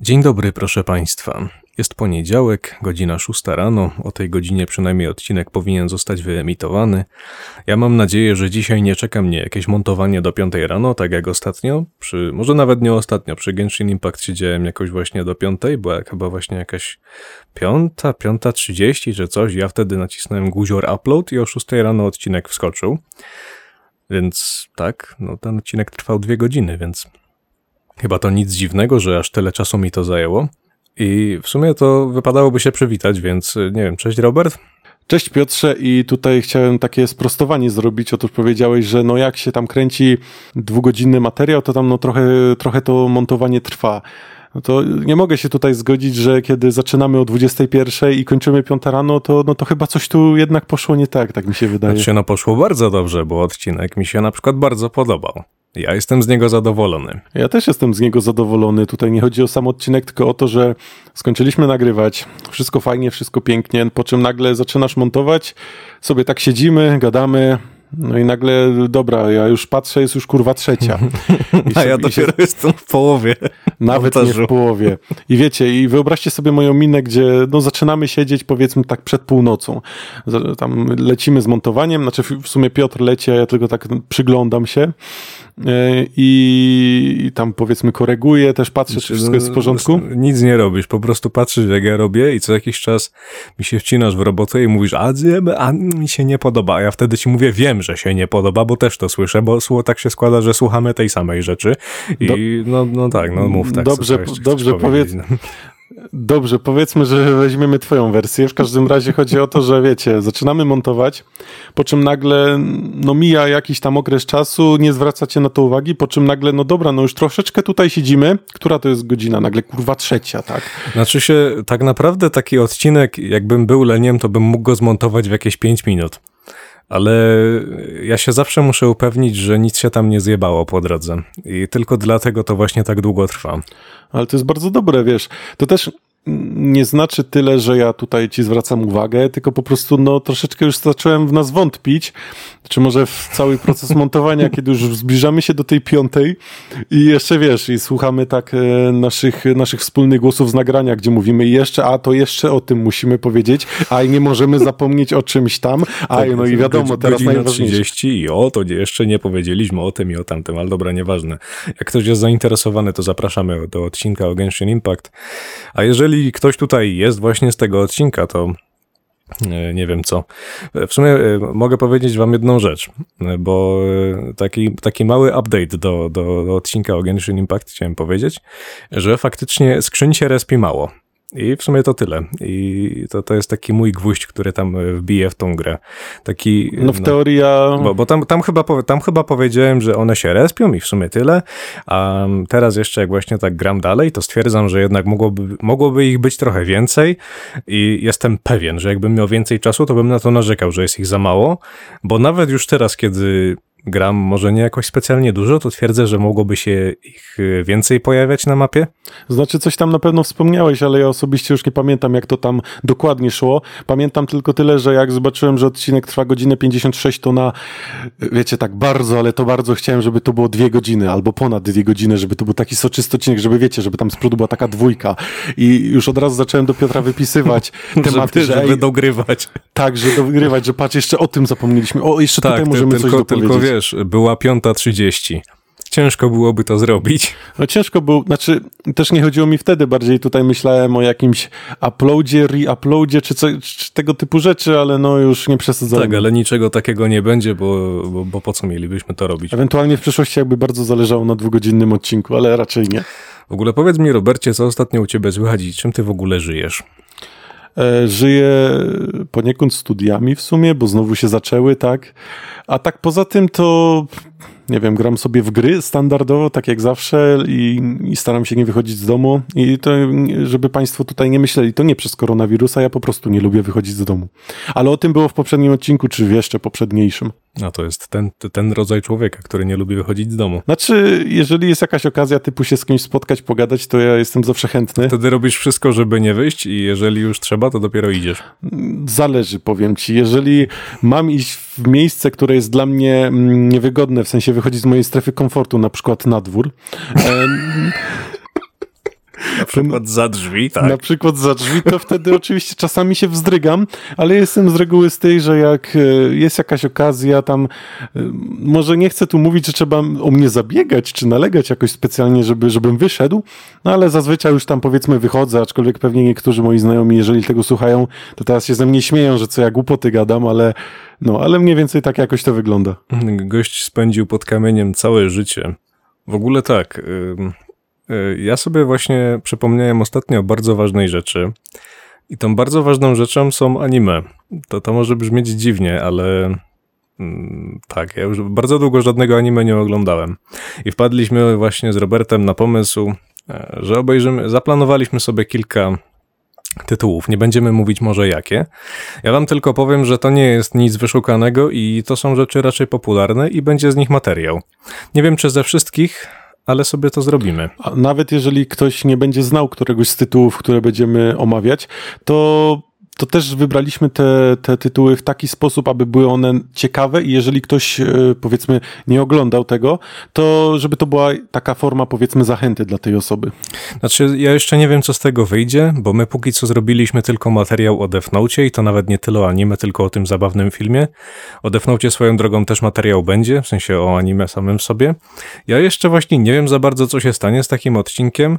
Dzień dobry, proszę Państwa. Jest poniedziałek, godzina 6 rano. O tej godzinie przynajmniej odcinek powinien zostać wyemitowany. Ja mam nadzieję, że dzisiaj nie czeka mnie jakieś montowanie do 5 rano, tak jak ostatnio. Przy, może nawet nie ostatnio, przy Genshin Impact siedziałem jakoś właśnie do 5, była chyba właśnie jakaś 5, 5.30 czy coś. Ja wtedy nacisnąłem guzior upload i o 6 rano odcinek wskoczył. Więc tak, no ten odcinek trwał dwie godziny, więc Chyba to nic dziwnego, że aż tyle czasu mi to zajęło. I w sumie to wypadałoby się przywitać, więc nie wiem, cześć Robert. Cześć Piotrze i tutaj chciałem takie sprostowanie zrobić. Otóż powiedziałeś, że no jak się tam kręci dwugodzinny materiał, to tam no trochę, trochę to montowanie trwa. No to nie mogę się tutaj zgodzić, że kiedy zaczynamy o 21 i kończymy 5 rano, to, no to chyba coś tu jednak poszło nie tak, tak mi się wydaje. Znaczy, no poszło bardzo dobrze, bo odcinek mi się na przykład bardzo podobał. Ja jestem z niego zadowolony. Ja też jestem z niego zadowolony. Tutaj nie chodzi o sam odcinek, tylko o to, że skończyliśmy nagrywać. Wszystko fajnie, wszystko pięknie, po czym nagle zaczynasz montować, sobie tak siedzimy, gadamy, no i nagle, dobra, ja już patrzę, jest już kurwa trzecia. I A ja dopiero się... jestem w połowie. Nawet nie w połowie. I wiecie, i wyobraźcie sobie moją minę, gdzie no, zaczynamy siedzieć powiedzmy tak przed północą. Tam lecimy z montowaniem, znaczy w sumie Piotr leci, a ja tylko tak przyglądam się. E, i tam powiedzmy koreguję, też patrzę, czy wszystko jest w porządku. Nic nie robisz, po prostu patrzysz jak ja robię i co jakiś czas mi się wcinasz w robotę i mówisz, a, a mi się nie podoba, a ja wtedy ci mówię, wiem, że się nie podoba, bo też to słyszę, bo tak się składa, że słuchamy tej samej rzeczy i Do... no, no tak, no mów tak. Dobrze, dobrze powiedz, Dobrze, powiedzmy, że weźmiemy twoją wersję. W każdym razie chodzi o to, że wiecie, zaczynamy montować, po czym nagle no mija jakiś tam okres czasu, nie zwracacie na to uwagi, po czym nagle, no dobra, no już troszeczkę tutaj siedzimy. Która to jest godzina? Nagle kurwa trzecia, tak? Znaczy się, tak naprawdę taki odcinek, jakbym był leniem, to bym mógł go zmontować w jakieś 5 minut ale ja się zawsze muszę upewnić, że nic się tam nie zjebało po drodze. I tylko dlatego to właśnie tak długo trwa. Ale to jest bardzo dobre, wiesz. To też nie znaczy tyle, że ja tutaj ci zwracam uwagę, tylko po prostu no troszeczkę już zacząłem w nas wątpić, czy może w cały proces montowania, kiedy już zbliżamy się do tej piątej. I jeszcze wiesz, i słuchamy tak e, naszych, naszych wspólnych głosów z nagrania, gdzie mówimy jeszcze, a to jeszcze o tym musimy powiedzieć, a nie możemy zapomnieć o czymś tam, a tak, no i wiadomo, teraz najważniejsze. 30 i o, to jeszcze nie powiedzieliśmy o tym i o tamtym, ale dobra, nieważne. Jak ktoś jest zainteresowany, to zapraszamy do odcinka o Genshin Impact, a jeżeli ktoś tutaj jest właśnie z tego odcinka, to E, nie wiem co. E, w sumie e, mogę powiedzieć wam jedną rzecz, bo taki, taki mały update do, do, do odcinka o Genshin Impact chciałem powiedzieć, że faktycznie skrzyń się respi mało. I w sumie to tyle. I to, to jest taki mój gwóźdź, który tam e, wbije w tą grę. Taki, no w no, teorii ja... Bo, bo tam, tam, chyba, tam chyba powiedziałem, że one się respią i w sumie tyle, a teraz jeszcze jak właśnie tak gram dalej, to stwierdzam, że jednak mogłoby, mogłoby ich być trochę więcej i jestem pewien, że jakbym miał więcej czasu, to bym na to narzekał, że jest ich za mało, bo nawet już teraz, kiedy gram może nie jakoś specjalnie dużo, to twierdzę, że mogłoby się ich y, więcej pojawiać na mapie. Znaczy coś tam na pewno wspomniałeś, ale ja osobiście już nie pamiętam jak to tam dokładnie szło. Pamiętam tylko tyle, że jak zobaczyłem, że odcinek trwa godzinę 56, to na, wiecie, tak bardzo, ale to bardzo chciałem, żeby to było dwie godziny albo ponad dwie godziny, żeby to był taki soczysty odcinek, żeby wiecie, żeby tam z przodu była taka dwójka. I już od razu zacząłem do Piotra wypisywać tematy, żeby, żeby dogrywać. Tak, że dogrywać, że patrz, jeszcze o tym zapomnieliśmy. O, jeszcze tak, tutaj możemy tylko, coś dopowiedzieć. Tylko wiesz, była 5.30. Ciężko byłoby to zrobić. No ciężko było, znaczy też nie chodziło mi wtedy, bardziej tutaj myślałem o jakimś uploadzie, re-uploadzie, czy, czy tego typu rzeczy, ale no już nie przesadzałem. Tak, ale niczego takiego nie będzie, bo, bo, bo po co mielibyśmy to robić? Ewentualnie w przyszłości jakby bardzo zależało na dwugodzinnym odcinku, ale raczej nie. W ogóle powiedz mi, Robercie, co ostatnio u ciebie słychać i czym ty w ogóle żyjesz? E, żyję poniekąd studiami w sumie, bo znowu się zaczęły, tak. A tak poza tym to nie wiem, gram sobie w gry standardowo, tak jak zawsze i, i, staram się nie wychodzić z domu i to, żeby państwo tutaj nie myśleli, to nie przez koronawirusa, ja po prostu nie lubię wychodzić z domu. Ale o tym było w poprzednim odcinku, czy jeszcze poprzedniejszym. A to jest ten, ten rodzaj człowieka, który nie lubi wychodzić z domu. Znaczy, jeżeli jest jakaś okazja typu się z kimś spotkać, pogadać, to ja jestem zawsze chętny. Wtedy robisz wszystko, żeby nie wyjść i jeżeli już trzeba, to dopiero idziesz. Zależy, powiem ci. Jeżeli mam iść w miejsce, które jest dla mnie mm, niewygodne, w sensie wychodzić z mojej strefy komfortu, na przykład na dwór, Na przykład za drzwi, tak. na przykład za drzwi, to wtedy oczywiście czasami się wzdrygam, ale jestem z reguły z tej, że jak e, jest jakaś okazja tam, e, może nie chcę tu mówić, że trzeba o mnie zabiegać, czy nalegać jakoś specjalnie, żeby, żebym wyszedł, no ale zazwyczaj już tam powiedzmy wychodzę, aczkolwiek pewnie niektórzy moi znajomi, jeżeli tego słuchają, to teraz się ze mnie śmieją, że co ja głupoty gadam, ale no, ale mniej więcej tak jakoś to wygląda. Gość spędził pod kamieniem całe życie. W ogóle tak. y, Ja sobie właśnie przypomniałem ostatnio o bardzo ważnej rzeczy. I tą bardzo ważną rzeczą są anime. To, to może brzmieć dziwnie, ale mm, tak, ja już bardzo długo żadnego anime nie oglądałem. I wpadliśmy właśnie z Robertem na pomysł, e, że obejrzymy, zaplanowaliśmy sobie kilka tytułów. Nie będziemy mówić może jakie. Ja wam tylko powiem, że to nie jest nic wyszukanego i to są rzeczy raczej popularne i będzie z nich materiał. Nie wiem czy ze wszystkich, ale sobie to zrobimy. A nawet jeżeli ktoś nie będzie znał któregoś z tytułów, które będziemy omawiać, to, to też wybraliśmy te, te tytuły w taki sposób, aby były one ciekawe i jeżeli ktoś, e, powiedzmy, nie oglądał tego, to żeby to była taka forma, powiedzmy, zachęty dla tej osoby. Znaczy, ja jeszcze nie wiem, co z tego wyjdzie, bo my póki co zrobiliśmy tylko materiał o Note i to nawet nie tyle o anime, tylko o tym zabawnym filmie. O Note swoją drogą też materiał będzie, w sensie o anime samym sobie. Ja jeszcze właśnie nie wiem za bardzo, co się stanie z takim odcinkiem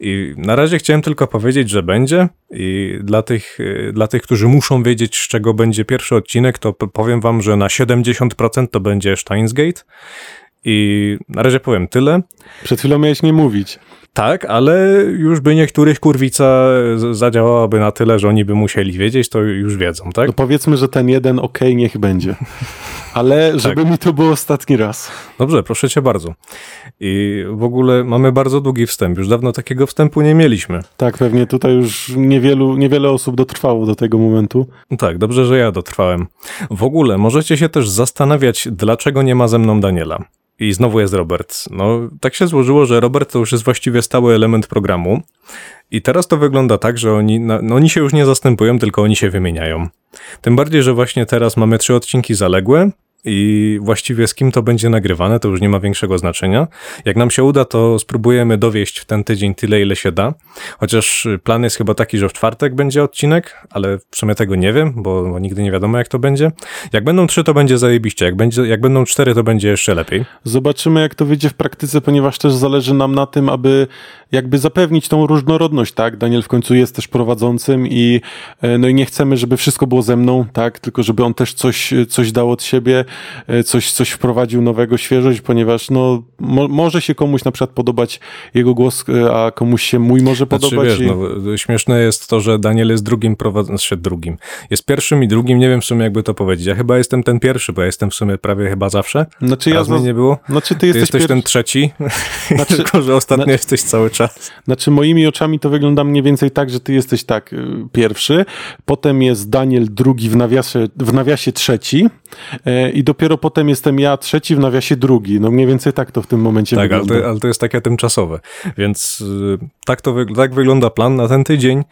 i na razie chciałem tylko powiedzieć, że będzie i dla tych, y, dla tych, którzy muszą wiedzieć, z czego będzie pierwszy odcinek, to powiem wam, że na 70% to będzie Steins Gate i na razie powiem tyle. Przed chwilą miałeś nie mówić. Tak, ale już by niektórych kurwica zadziałałaby na tyle, że oni by musieli wiedzieć, to już wiedzą, tak? No powiedzmy, że ten jeden ok, niech będzie. Ale żeby mi to było ostatni raz. Dobrze, proszę cię bardzo. I w ogóle mamy bardzo długi wstęp, już dawno takiego wstępu nie mieliśmy. Tak, pewnie tutaj już niewielu, niewiele osób dotrwało do tego momentu. Tak, dobrze, że ja dotrwałem. W ogóle możecie się też zastanawiać, dlaczego nie ma ze mną Daniela. I znowu jest Robert. No, tak się złożyło, że Robert to już jest właściwie stały element programu. I teraz to wygląda tak, że oni, no, oni się już nie zastępują, tylko oni się wymieniają. Tym bardziej, że właśnie teraz mamy trzy odcinki zaległe i właściwie z kim to będzie nagrywane, to już nie ma większego znaczenia. Jak nam się uda, to spróbujemy dowieść w ten tydzień tyle, ile się da. Chociaż y, plan jest chyba taki, że w czwartek będzie odcinek, ale w sumie tego nie wiem, bo, nigdy nie wiadomo, jak to będzie. Jak będą trzy, to będzie zajebiście. Jak, będzie, jak będą cztery, to będzie jeszcze lepiej. Zobaczymy, jak to wyjdzie w praktyce, ponieważ też zależy nam na tym, aby jakby zapewnić tą różnorodność, tak? Daniel w końcu jest też prowadzącym i e, no i nie chcemy, żeby wszystko było ze mną, tak? Tylko żeby on też coś, coś dał od siebie, e, coś, coś wprowadził nowego, świeżość, ponieważ no mo, może się komuś na przykład podobać jego głos, e, a komuś się mój może Znaczy, podobać. wiesz, no, śmieszne jest to, że Daniel jest drugim prowadzącym, znaczy drugim. Jest pierwszym i drugim, nie wiem w sumie jakby to powiedzieć. Ja chyba jestem ten pierwszy, bo ja jestem w sumie prawie chyba zawsze. Znaczy ja Raz zna- nie było. Znaczy ty Ty jesteś, jesteś pier- ten trzeci, Znaczy- tylko że ostatnio Zna- jesteś cały czas. Znaczy moimi oczami to wygląda mniej więcej tak, że ty jesteś tak y, pierwszy, potem jest Daniel drugi w nawiasie, w nawiasie trzeci e, i dopiero potem jestem ja trzeci w nawiasie drugi. No mniej więcej tak to w tym momencie Tak, ale wygląda. to, ale to jest takie tymczasowe. Więc y, tak, to tak wygląda plan na ten tydzień.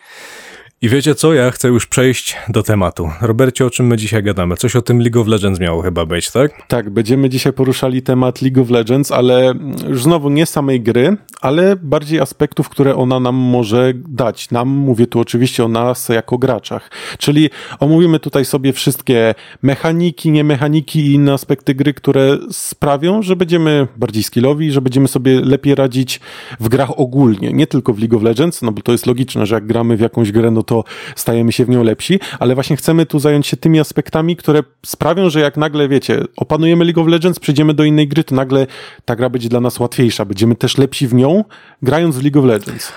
I wiecie co? Ja chcę już przejść do tematu. Robercie, o czym my dzisiaj gadamy? Coś o tym League of Legends miało chyba być, tak? Tak, będziemy dzisiaj poruszali temat League of Legends, ale już znowu nie samej gry, ale bardziej aspektów, które ona nam może dać. Nam, mówię tu oczywiście o nas jako graczach. Czyli omówimy tutaj sobie wszystkie mechaniki, niemechaniki i inne aspekty gry, które sprawią, że będziemy bardziej skillowi, że będziemy sobie lepiej radzić w grach ogólnie, nie tylko w League of Legends, no bo to jest logiczne, że jak gramy w jakąś grę, no to stajemy się w nią lepsi, ale właśnie chcemy tu zająć się tymi aspektami, które sprawią, że jak nagle, wiecie, opanujemy League of Legends, przejdziemy do innej gry, to nagle ta gra będzie dla nas łatwiejsza, będziemy też lepsi w nią, grając w League of Legends.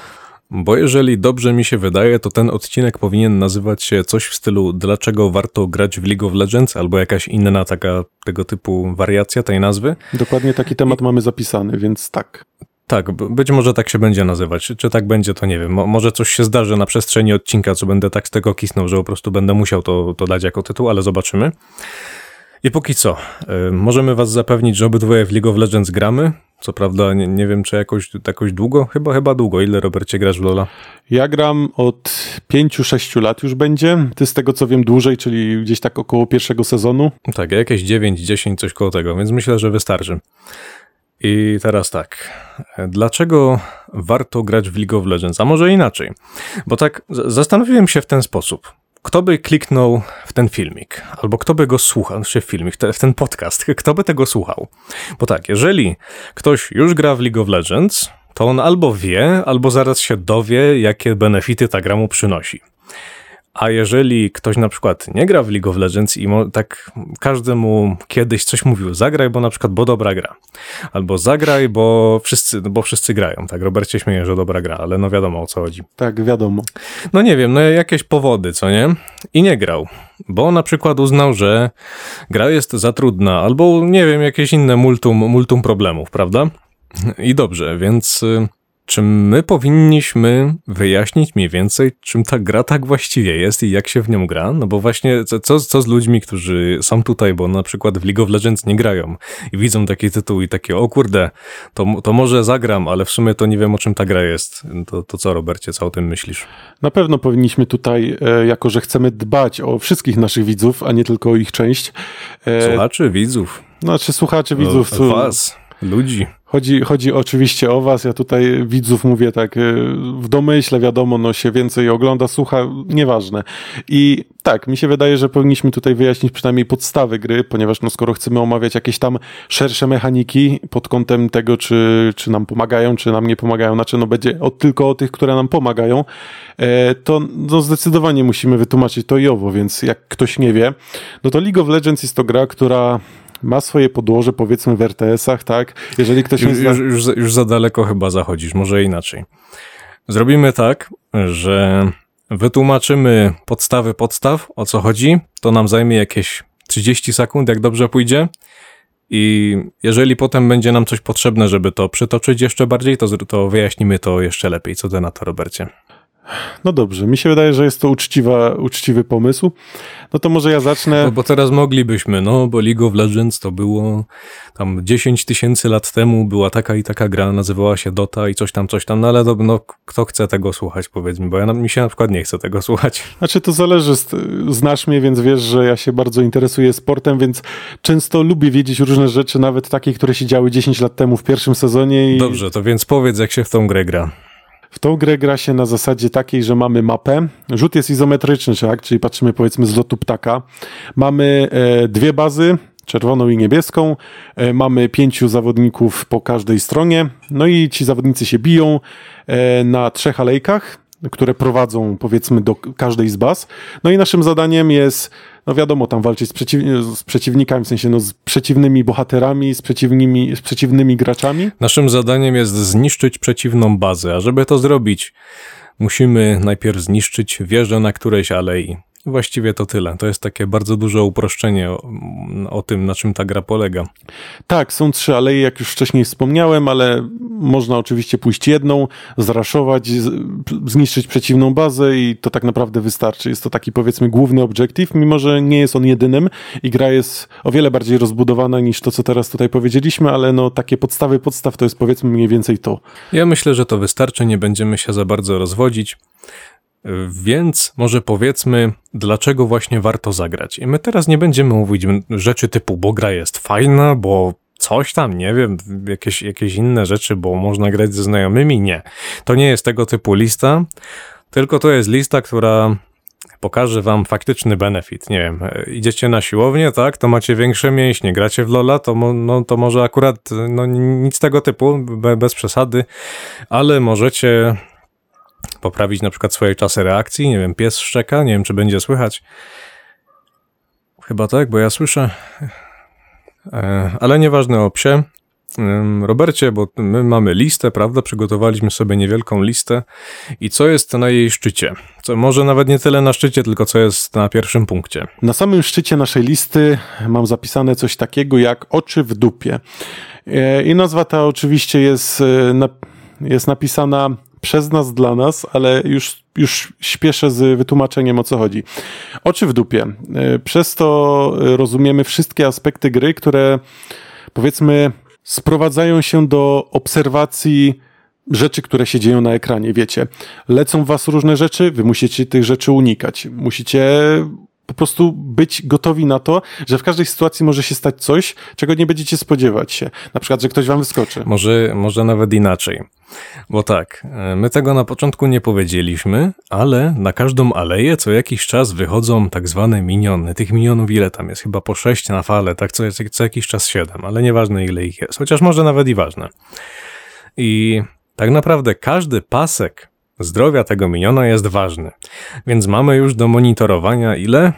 Bo jeżeli dobrze mi się wydaje, to ten odcinek powinien nazywać się coś w stylu Dlaczego warto grać w League of Legends albo jakaś inna taka tego typu wariacja tej nazwy. Dokładnie taki temat mamy zapisany, więc tak. Tak, być może tak się będzie nazywać. Czy, czy tak będzie, to nie wiem. Mo, może coś się zdarzy na przestrzeni odcinka, co będę tak z tego kisnął, że po prostu będę musiał to, to dać jako tytuł, ale zobaczymy. I póki co, y, możemy was zapewnić, że obydwoje w League of Legends gramy. Co prawda, nie, nie wiem, czy jakoś, jakoś długo? Chyba, chyba długo. Ile, Robercie, grasz w Lola? Ja gram od 5-6 lat już będzie, ty z tego co wiem dłużej, czyli gdzieś tak około pierwszego sezonu. Tak, jakieś 9, 10, coś koło tego, więc myślę, że wystarczy. I teraz tak. Dlaczego warto grać w League of Legends? A może inaczej? Bo tak zastanowiłem się w ten sposób. Kto by kliknął w ten filmik, albo kto by go słuchał, czy filmik, te- w ten podcast, kto by tego słuchał? Bo tak, jeżeli ktoś już gra w League of Legends, to on albo wie, albo zaraz się dowie, jakie benefity ta gra mu przynosi. A jeżeli ktoś na przykład nie gra w League of Legends i tak każdemu kiedyś coś mówił, zagraj, bo na przykład, bo dobra gra. Albo zagraj, bo wszyscy, bo wszyscy grają. Tak, Robercie śmieje, że dobra gra, ale no wiadomo o co chodzi. Tak, wiadomo. No nie wiem, no jakieś powody, co nie? I nie grał, bo na przykład uznał, że gra jest za trudna, albo nie wiem, jakieś inne multum, multum problemów, prawda? I dobrze, więc y, czy my powinniśmy wyjaśnić mniej więcej, czym ta gra tak właściwie jest i jak się w nią gra? No bo właśnie, co- co, z ludźmi, którzy są tutaj, bo na przykład w League of Legends nie grają i widzą taki tytuł i takie, o kurde, to, to może zagram, ale w sumie to nie wiem, o czym ta gra jest. To, to co, Robercie, co o tym myślisz? Na pewno powinniśmy tutaj, e, jako że chcemy dbać o wszystkich naszych widzów, a nie tylko o ich część. E, Słuchaczy, widzów, Znaczy słuchaczy, widzów. o, was, ludzi. Chodzi, chodzi oczywiście o was, ja tutaj widzów mówię tak e, w domyśle, wiadomo, no się więcej ogląda, słucha, nieważne. I tak, mi się wydaje, że powinniśmy tutaj wyjaśnić przynajmniej podstawy gry, ponieważ no skoro chcemy omawiać jakieś tam szersze mechaniki pod kątem tego, czy, czy nam pomagają, czy nam nie pomagają, znaczy no będzie o, tylko o tych, które nam pomagają, e, to no zdecydowanie musimy wytłumaczyć to i owo, więc jak ktoś nie wie, no to League of Legends jest to gra, która ma swoje podłoże, powiedzmy w RTS-ach, tak? Jeżeli ktoś Już, zna... już, już, za- już za daleko chyba zachodzisz, może inaczej. Zrobimy tak, że wytłumaczymy podstawy podstaw, o co chodzi. To nam zajmie jakieś 30 sekund, jak dobrze pójdzie. I jeżeli potem będzie nam coś potrzebne, żeby to przytoczyć jeszcze bardziej, to, to wyjaśnimy to jeszcze lepiej. Co ty na to, Robercie? No dobrze, mi się wydaje, że jest to uczciwa, uczciwy pomysł. No to może ja zacznę. No bo teraz moglibyśmy, no bo League of Legends to było tam 10 tysięcy lat temu, była taka i taka gra, nazywała się Dota i coś tam, coś tam, no ale to, no, kto chce tego słuchać, powiedzmy, bo ja, mi się na przykład nie chce tego słuchać. Znaczy to zależy, znasz mnie, więc wiesz, że ja się bardzo interesuję sportem, więc często lubię wiedzieć różne rzeczy, nawet takie, które się działy 10 lat temu w pierwszym sezonie. I Dobrze, to więc powiedz, jak się w tą grę gra. W tą grę gra się na zasadzie takiej, że mamy mapę. Rzut jest izometryczny, tak? Czyli patrzymy powiedzmy z lotu ptaka. Mamy e, dwie bazy, czerwoną i niebieską. E, mamy pięciu zawodników po każdej stronie. No i ci zawodnicy się biją e, na trzech alejkach, które prowadzą powiedzmy do każdej z baz. No i naszym zadaniem jest, no wiadomo, tam walczyć z, przeciw, z przeciwnikami, w sensie no, z przeciwnymi bohaterami, z przeciwnymi, z przeciwnymi graczami. Naszym zadaniem jest zniszczyć przeciwną bazę, a żeby to zrobić, musimy najpierw zniszczyć wieżę na którejś alei. Właściwie to tyle. To jest takie bardzo duże uproszczenie o, o tym, na czym ta gra polega. Tak, są trzy aleje, jak już wcześniej wspomniałem, ale można oczywiście pójść jedną, zraszować, zniszczyć przeciwną bazę i to tak naprawdę wystarczy. Jest to taki powiedzmy główny obiektyw, mimo że nie jest on jedynym i gra jest o wiele bardziej rozbudowana niż to, co teraz tutaj powiedzieliśmy, ale no takie podstawy podstaw to jest powiedzmy mniej więcej to. Ja myślę, że to wystarczy, nie będziemy się za bardzo rozwodzić. Więc może powiedzmy, dlaczego właśnie warto zagrać. I my teraz nie będziemy mówić rzeczy typu, bo gra jest fajna, bo coś tam, nie wiem, jakieś, jakieś inne rzeczy, bo można grać ze znajomymi. Nie. To nie jest tego typu lista, tylko to jest lista, która pokaże wam faktyczny benefit. Nie wiem, idziecie na siłownię, tak, to macie większe mięśnie, gracie w Lola, to, no, to może akurat no, nic tego typu, be, bez przesady, ale możecie poprawić na przykład swoje czasy reakcji. Nie wiem, pies szczeka, nie wiem, czy będzie słychać. Chyba tak, bo ja słyszę. E, Ale nieważne o psie. Robercie, bo my mamy listę, prawda? Przygotowaliśmy sobie niewielką listę. I co jest na jej szczycie? Co, może nawet nie tyle na szczycie, tylko co jest na pierwszym punkcie. Na samym szczycie naszej listy mam zapisane coś takiego jak oczy w dupie. E, I nazwa ta oczywiście jest, e, jest napisana przez nas, dla nas, ale już, już śpieszę z wytłumaczeniem o co chodzi. Oczy w dupie. E, Przez to e, rozumiemy wszystkie aspekty gry, które powiedzmy sprowadzają się do obserwacji rzeczy, które się dzieją na ekranie, wiecie. Lecą w was różne rzeczy, wy musicie tych rzeczy unikać. Musicie po prostu być gotowi na to, że w każdej sytuacji może się stać coś, czego nie będziecie spodziewać się. Na przykład, że ktoś wam wyskoczy. Może, może nawet inaczej. Bo tak, e, my tego na początku nie powiedzieliśmy, ale na każdą aleję co jakiś czas wychodzą tak zwane miniony. Tych minionów ile tam jest? Chyba po sześć na falę, tak co, co jakiś czas siedem, ale nieważne ile ich jest. Chociaż może nawet i ważne. I tak naprawdę każdy pasek zdrowia tego miniona jest ważny. Więc mamy już do monitorowania ile?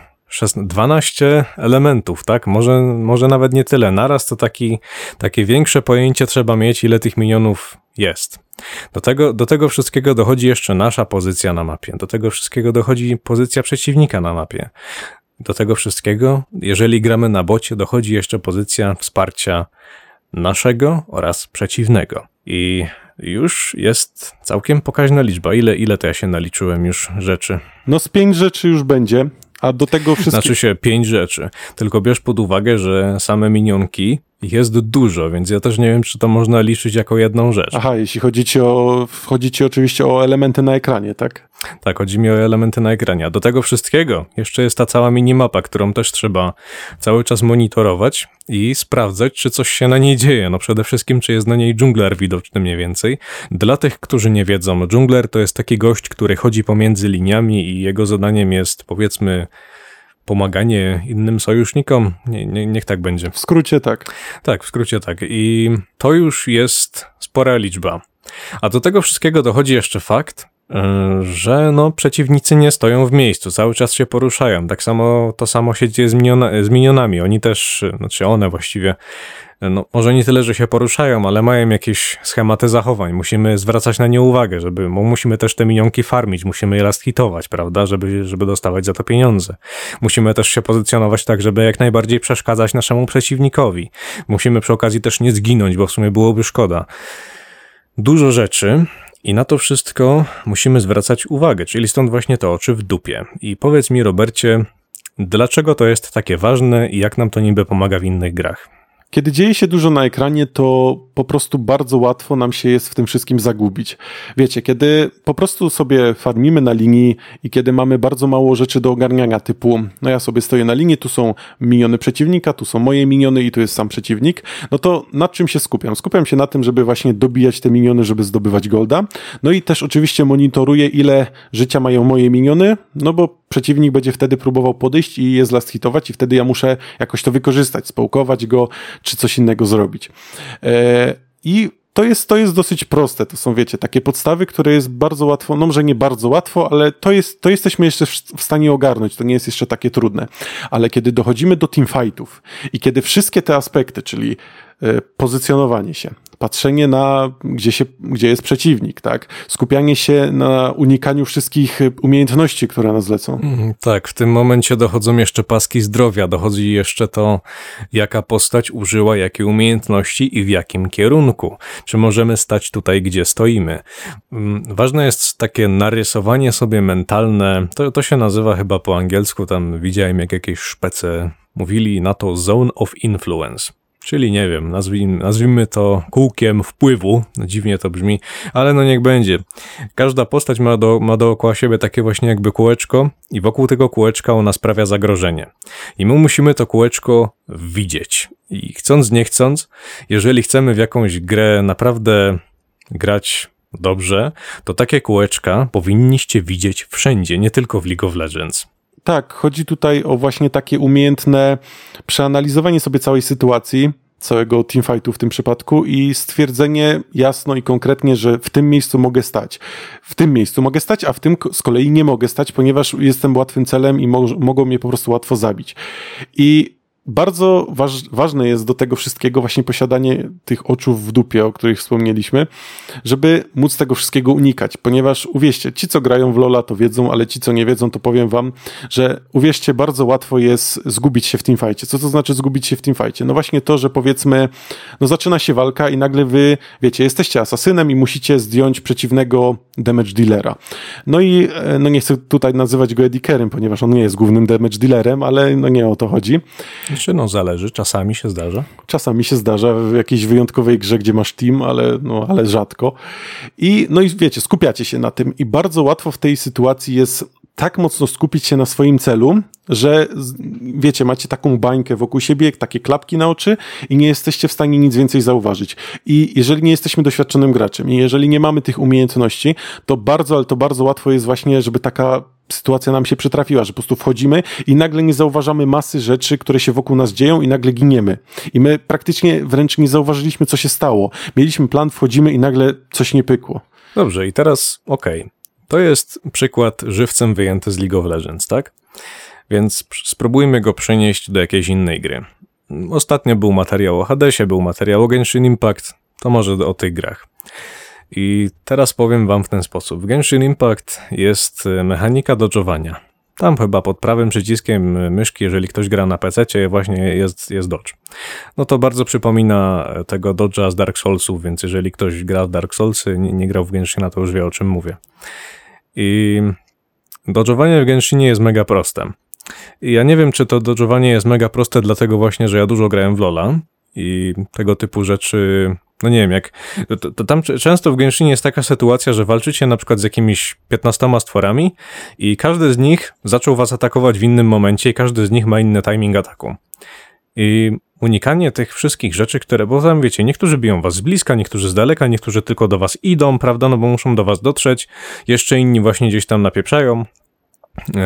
12 elementów, tak? Może, może nawet nie tyle. Naraz to taki, takie większe pojęcie trzeba mieć, ile tych minionów jest. Do tego, do tego wszystkiego dochodzi jeszcze nasza pozycja na mapie. Do tego wszystkiego dochodzi pozycja przeciwnika na mapie. Do tego wszystkiego, jeżeli gramy na bocie, dochodzi jeszcze pozycja wsparcia naszego oraz przeciwnego. I już jest całkiem pokaźna liczba. Ile, ile to ja się naliczyłem już rzeczy? No z pięć rzeczy już będzie, a do tego wszystko... Znaczy się pięć rzeczy. Tylko bierz pod uwagę, że same minionki jest dużo, więc ja też nie wiem, czy to można liczyć jako jedną rzecz. Aha, jeśli chodzi ci o, chodzi ci oczywiście o elementy na ekranie, tak? Tak, chodzi mi o elementy na ekranie. A do tego wszystkiego jeszcze jest ta cała minimapa, którą też trzeba cały czas monitorować i sprawdzać, czy coś się na niej dzieje. No przede wszystkim, czy jest na niej dżungler widoczny mniej więcej. Dla tych, którzy nie wiedzą, dżungler to jest taki gość, który chodzi pomiędzy liniami i jego zadaniem jest, powiedzmy, pomaganie innym sojusznikom. Nie, nie, niech tak będzie. W skrócie tak. Tak, w skrócie tak. I to już jest spora liczba. A do tego wszystkiego dochodzi jeszcze fakt, że no, przeciwnicy nie stoją w miejscu, cały czas się poruszają. Tak samo to samo się dzieje z, miniona, z minionami. Oni też, znaczy one właściwie no, może nie tyle, że się poruszają, ale mają jakieś schematy zachowań. Musimy zwracać na nie uwagę, żeby, musimy też te minionki farmić, musimy je last hitować, prawda, żeby, żeby dostawać za to pieniądze. Musimy też się pozycjonować tak, żeby jak najbardziej przeszkadzać naszemu przeciwnikowi. Musimy przy okazji też nie zginąć, bo w sumie byłoby szkoda. Dużo rzeczy, i na to wszystko musimy zwracać uwagę, czyli stąd właśnie to oczy w dupie. I powiedz mi, Robercie, dlaczego to jest takie ważne i jak nam to niby pomaga w innych grach? Kiedy dzieje się dużo na ekranie, to po prostu bardzo łatwo nam się jest w tym wszystkim zagubić. Wiecie, kiedy po prostu sobie farmimy na linii i kiedy mamy bardzo mało rzeczy do ogarniania, typu, no ja sobie stoję na linii, tu są miniony przeciwnika, tu są moje miniony i tu jest sam przeciwnik, no to nad czym się skupiam? Skupiam się na tym, żeby właśnie dobijać te miniony, żeby zdobywać golda. No i też oczywiście monitoruję, ile życia mają moje miniony, no bo przeciwnik będzie wtedy próbował podejść i je zlast hitować i wtedy ja muszę jakoś to wykorzystać, społkować go, czy coś innego zrobić. E, I to jest, to jest dosyć proste. To są, wiecie, takie podstawy, które jest bardzo łatwo, no może nie bardzo łatwo, ale to, jest, to jesteśmy jeszcze w, stanie ogarnąć. To nie jest jeszcze takie trudne. Ale kiedy dochodzimy do teamfightów i kiedy wszystkie te aspekty, czyli e, pozycjonowanie się, patrzenie na, gdzie, się, gdzie jest przeciwnik, tak? Skupianie się na unikaniu wszystkich umiejętności, które nas lecą. Mm, tak, w tym momencie dochodzą jeszcze paski zdrowia, dochodzi jeszcze to, jaka postać użyła jakie umiejętności i w jakim kierunku. Czy możemy stać tutaj, gdzie stoimy. Mm, ważne jest takie narysowanie sobie mentalne, to, to się nazywa chyba po angielsku, tam widziałem jak jakieś szpece mówili na to zone of influence. Czyli nie wiem, nazwijmy, nazwijmy to kółkiem wpływu. No dziwnie to brzmi, ale no niech będzie. Każda postać ma, do, ma dookoła siebie takie właśnie jakby kółeczko i wokół tego kółeczka ona sprawia zagrożenie. I my musimy to kółeczko widzieć. I chcąc, nie chcąc, jeżeli chcemy w jakąś grę naprawdę grać dobrze, to takie kółeczka powinniście widzieć wszędzie, nie tylko w League of Legends. Tak, chodzi tutaj o właśnie takie umiejętne przeanalizowanie sobie całej sytuacji, całego teamfightu w tym przypadku i stwierdzenie jasno i konkretnie, że w tym miejscu mogę stać. W tym miejscu mogę stać, a w tym z kolei nie mogę stać, ponieważ jestem łatwym celem i mo mogą mnie po prostu łatwo zabić. I bardzo waż, ważne jest do tego wszystkiego właśnie posiadanie tych oczu w dupie, o których wspomnieliśmy, żeby móc tego wszystkiego unikać, ponieważ uwierzcie, ci co grają w Lola to wiedzą, ale ci co nie wiedzą to powiem wam, że uwierzcie, bardzo łatwo jest zgubić się w teamfajcie. Co to znaczy zgubić się w teamfajcie? No właśnie to, że powiedzmy, no zaczyna się walka i nagle wy, wiecie, jesteście asasynem i musicie zdjąć przeciwnego damage dealera. No i e, no nie chcę tutaj nazywać go Edikerem, ponieważ on nie jest głównym damage dealerem, ale no nie o to chodzi. Czy no zależy, czasami się zdarza. Czasami się zdarza w jakiejś wyjątkowej grze, gdzie masz team, ale, no, ale rzadko. I no i wiecie, skupiacie się na tym i bardzo łatwo w tej sytuacji jest tak mocno skupić się na swoim celu, że wiecie, macie taką bańkę wokół siebie, takie klapki na oczy i nie jesteście w stanie nic więcej zauważyć. I jeżeli nie jesteśmy doświadczonym graczem i jeżeli nie mamy tych umiejętności, to bardzo, ale to bardzo łatwo jest właśnie, żeby taka sytuacja nam się przytrafiła, że po prostu wchodzimy i nagle nie zauważamy masy rzeczy, które się wokół nas dzieją i nagle giniemy. I my praktycznie wręcz nie zauważyliśmy, co się stało. Mieliśmy plan, wchodzimy i nagle coś nie pykło. Dobrze, i teraz okej. To jest przykład żywcem wyjęty z League of Legends, tak? Więc pr- spróbujmy go przenieść do jakiejś innej gry. Ostatnio był materiał o Hadesie, był materiał o Genshin Impact, to może o tych grach. I teraz powiem wam w ten sposób. W Genshin Impact jest e, mechanika dodżowania. Tam chyba pod prawym przyciskiem e, myszki, jeżeli ktoś gra na PC, właśnie jest, jest dodge. No to bardzo przypomina e, tego dodge'a z Dark Soulsów, więc jeżeli ktoś gra w Dark Soulsy, nie, nie grał w Genshina, to już wie o czym mówię. I dodżowanie w Genshinie jest mega proste. I ja nie wiem, czy to dodżowanie jest mega proste, dlatego właśnie, że ja dużo grałem w Lola i tego typu rzeczy. No nie wiem, jak. To, to tam często w Genshinie jest taka sytuacja, że walczycie na przykład z jakimiś 15 stworami i każdy z nich zaczął was atakować w innym momencie i każdy z nich ma inny timing ataku. I unikanie tych wszystkich rzeczy, które, bo tam wiecie, niektórzy biją was z bliska, niektórzy z daleka, niektórzy tylko do was idą, prawda, no bo muszą do was dotrzeć, jeszcze inni właśnie gdzieś tam napieprzają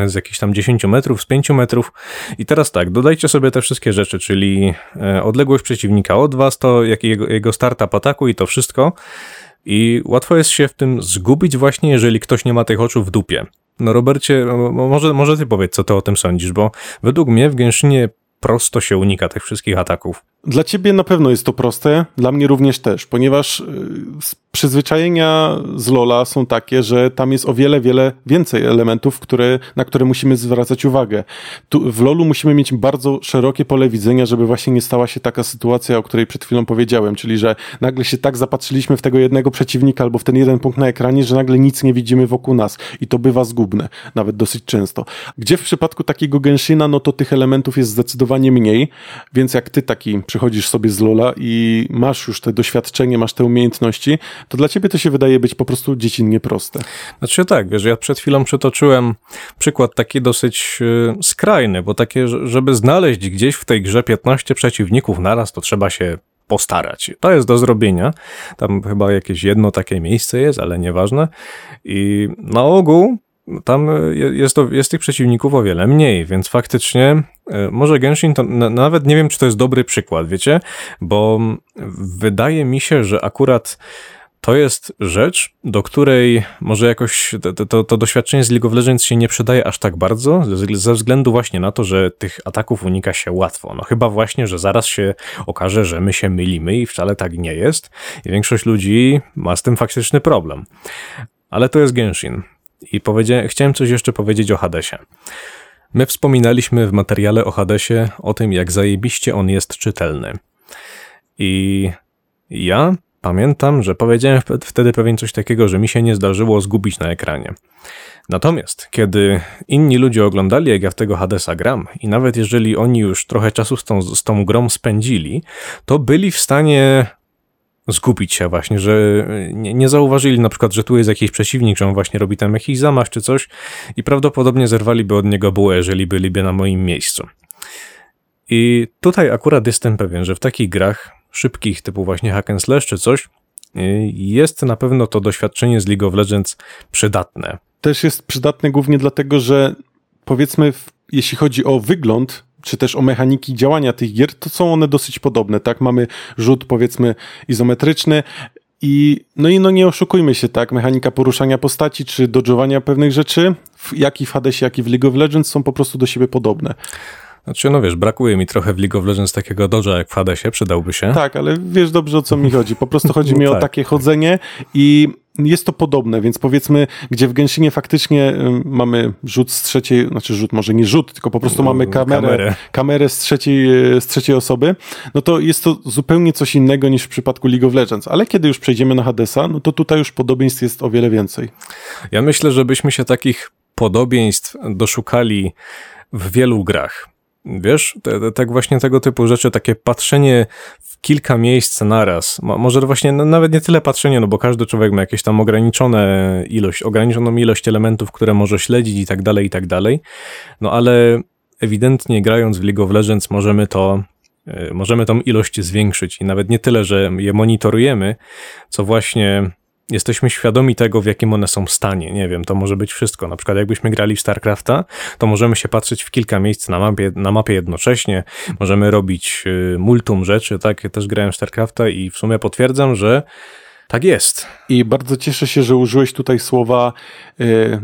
z jakichś tam 10 metrów, z 5 metrów. I teraz tak, dodajcie sobie te wszystkie rzeczy, czyli e, odległość przeciwnika od was, to jak jego, jego startup ataku i to wszystko. I łatwo jest się w tym zgubić właśnie, jeżeli ktoś nie ma tych oczu w dupie. No Robercie, mo- może, może ty powiedz, co ty o tym sądzisz, bo według mnie w Genshinie prosto się unika tych wszystkich ataków. Dla ciebie na pewno jest to proste, dla mnie również też, ponieważ y, przyzwyczajenia z Lola są takie, że tam jest o wiele, wiele więcej elementów, które, na które musimy zwracać uwagę. Tu, w Lolu musimy mieć bardzo szerokie pole widzenia, żeby właśnie nie stała się taka sytuacja, o której przed chwilą powiedziałem, czyli że nagle się tak zapatrzyliśmy w tego jednego przeciwnika albo w ten jeden punkt na ekranie, że nagle nic nie widzimy wokół nas i to bywa zgubne, nawet dosyć często. Gdzie w przypadku takiego Genshina, no to tych elementów jest zdecydowanie mniej, więc jak ty taki przychodzisz sobie z Lola i masz już te doświadczenie, masz te umiejętności, to dla ciebie to się wydaje być po prostu dziecinnie proste. Znaczy tak, wiesz, ja przed chwilą przytoczyłem przykład taki dosyć y, skrajny, bo takie, że- żeby znaleźć gdzieś w tej grze 15 przeciwników naraz, to trzeba się postarać. To jest do zrobienia. Tam chyba jakieś jedno takie miejsce jest, ale nieważne. I na ogół tam je- jest, to, jest tych przeciwników o wiele mniej, więc faktycznie y, może Genshin to na, nawet nie wiem, czy to jest dobry przykład, wiecie, bo mm, wydaje mi się, że akurat to jest rzecz, do której może jakoś to, to, to doświadczenie z League of Legends się nie przydaje aż tak bardzo, ze względu właśnie na to, że tych ataków unika się łatwo. No chyba właśnie, że zaraz się okaże, że my się mylimy i wcale tak nie jest. I większość ludzi ma z tym faktyczny problem. Ale to jest Genshin. I powiedzia- chciałem coś jeszcze powiedzieć o Hadesie. My wspominaliśmy w materiale o Hadesie o tym, jak zajebiście on jest czytelny. I ja pamiętam, że powiedziałem wtedy pewien coś takiego, że mi się nie zdarzyło zgubić na ekranie. Natomiast, kiedy inni ludzie oglądali, jak ja w tego Hadesa gram, i nawet jeżeli oni już trochę czasu z tą, z tą grą spędzili, to byli w stanie zgubić się właśnie, że nie, nie zauważyli na przykład, że tu jest jakiś przeciwnik, że on właśnie robi tam jakiś zamach czy coś i prawdopodobnie zerwaliby od niego bułę, jeżeli byliby na moim miejscu. I tutaj akurat jestem pewien, że w takich grach szybkich, typu właśnie hack and slash czy coś, y, jest na pewno to doświadczenie z League of Legends przydatne. Też jest przydatne głównie dlatego, że powiedzmy, jeśli chodzi o wygląd, czy też o mechaniki działania tych gier, to są one dosyć podobne, tak? Mamy rzut, powiedzmy, izometryczny i no i no nie oszukujmy się, tak? Mechanika poruszania postaci, czy dodżowania pewnych rzeczy, w, jak i w Hadesie, jak i w League of Legends są po prostu do siebie podobne. Znaczy, no wiesz, brakuje mi trochę w League of Legends takiego dodża jak w Hadesie, przydałby się. Tak, ale wiesz dobrze o co mi chodzi. Po prostu chodzi No mi o tak. takie chodzenie i jest to podobne, więc powiedzmy, gdzie w Genshinie faktycznie mamy rzut z trzeciej, znaczy rzut może nie rzut, tylko po prostu mamy kamerę, kamerę. kamerę. z, trzeciej, e, z trzeciej osoby, no to jest to zupełnie coś innego niż w przypadku League of Legends. Ale kiedy już przejdziemy na Hadesa, no to tutaj już podobieństw jest o wiele więcej. Ja myślę, że byśmy się takich podobieństw doszukali w wielu grach. Wiesz, te, te, tak właśnie tego typu rzeczy, takie patrzenie w kilka miejsc naraz. Mo, może właśnie no, nawet nie tyle patrzenie, no bo każdy człowiek ma jakieś tam ograniczone ilość, ograniczoną ilość elementów, które może śledzić i tak dalej, i tak dalej. No ale ewidentnie grając w League of Legends możemy to y, możemy tą ilość zwiększyć i nawet nie tyle, że je monitorujemy, co właśnie jesteśmy świadomi tego, w jakim one są stanie. Nie wiem, to może być wszystko. Na przykład, jakbyśmy grali w StarCrafta, to możemy się patrzeć w kilka miejsc na mapie, na mapie jednocześnie. Możemy robić y, multum rzeczy, tak? Ja też grałem w StarCrafta i w sumie potwierdzam, że tak jest. I bardzo cieszę się, że użyłeś tutaj słowa,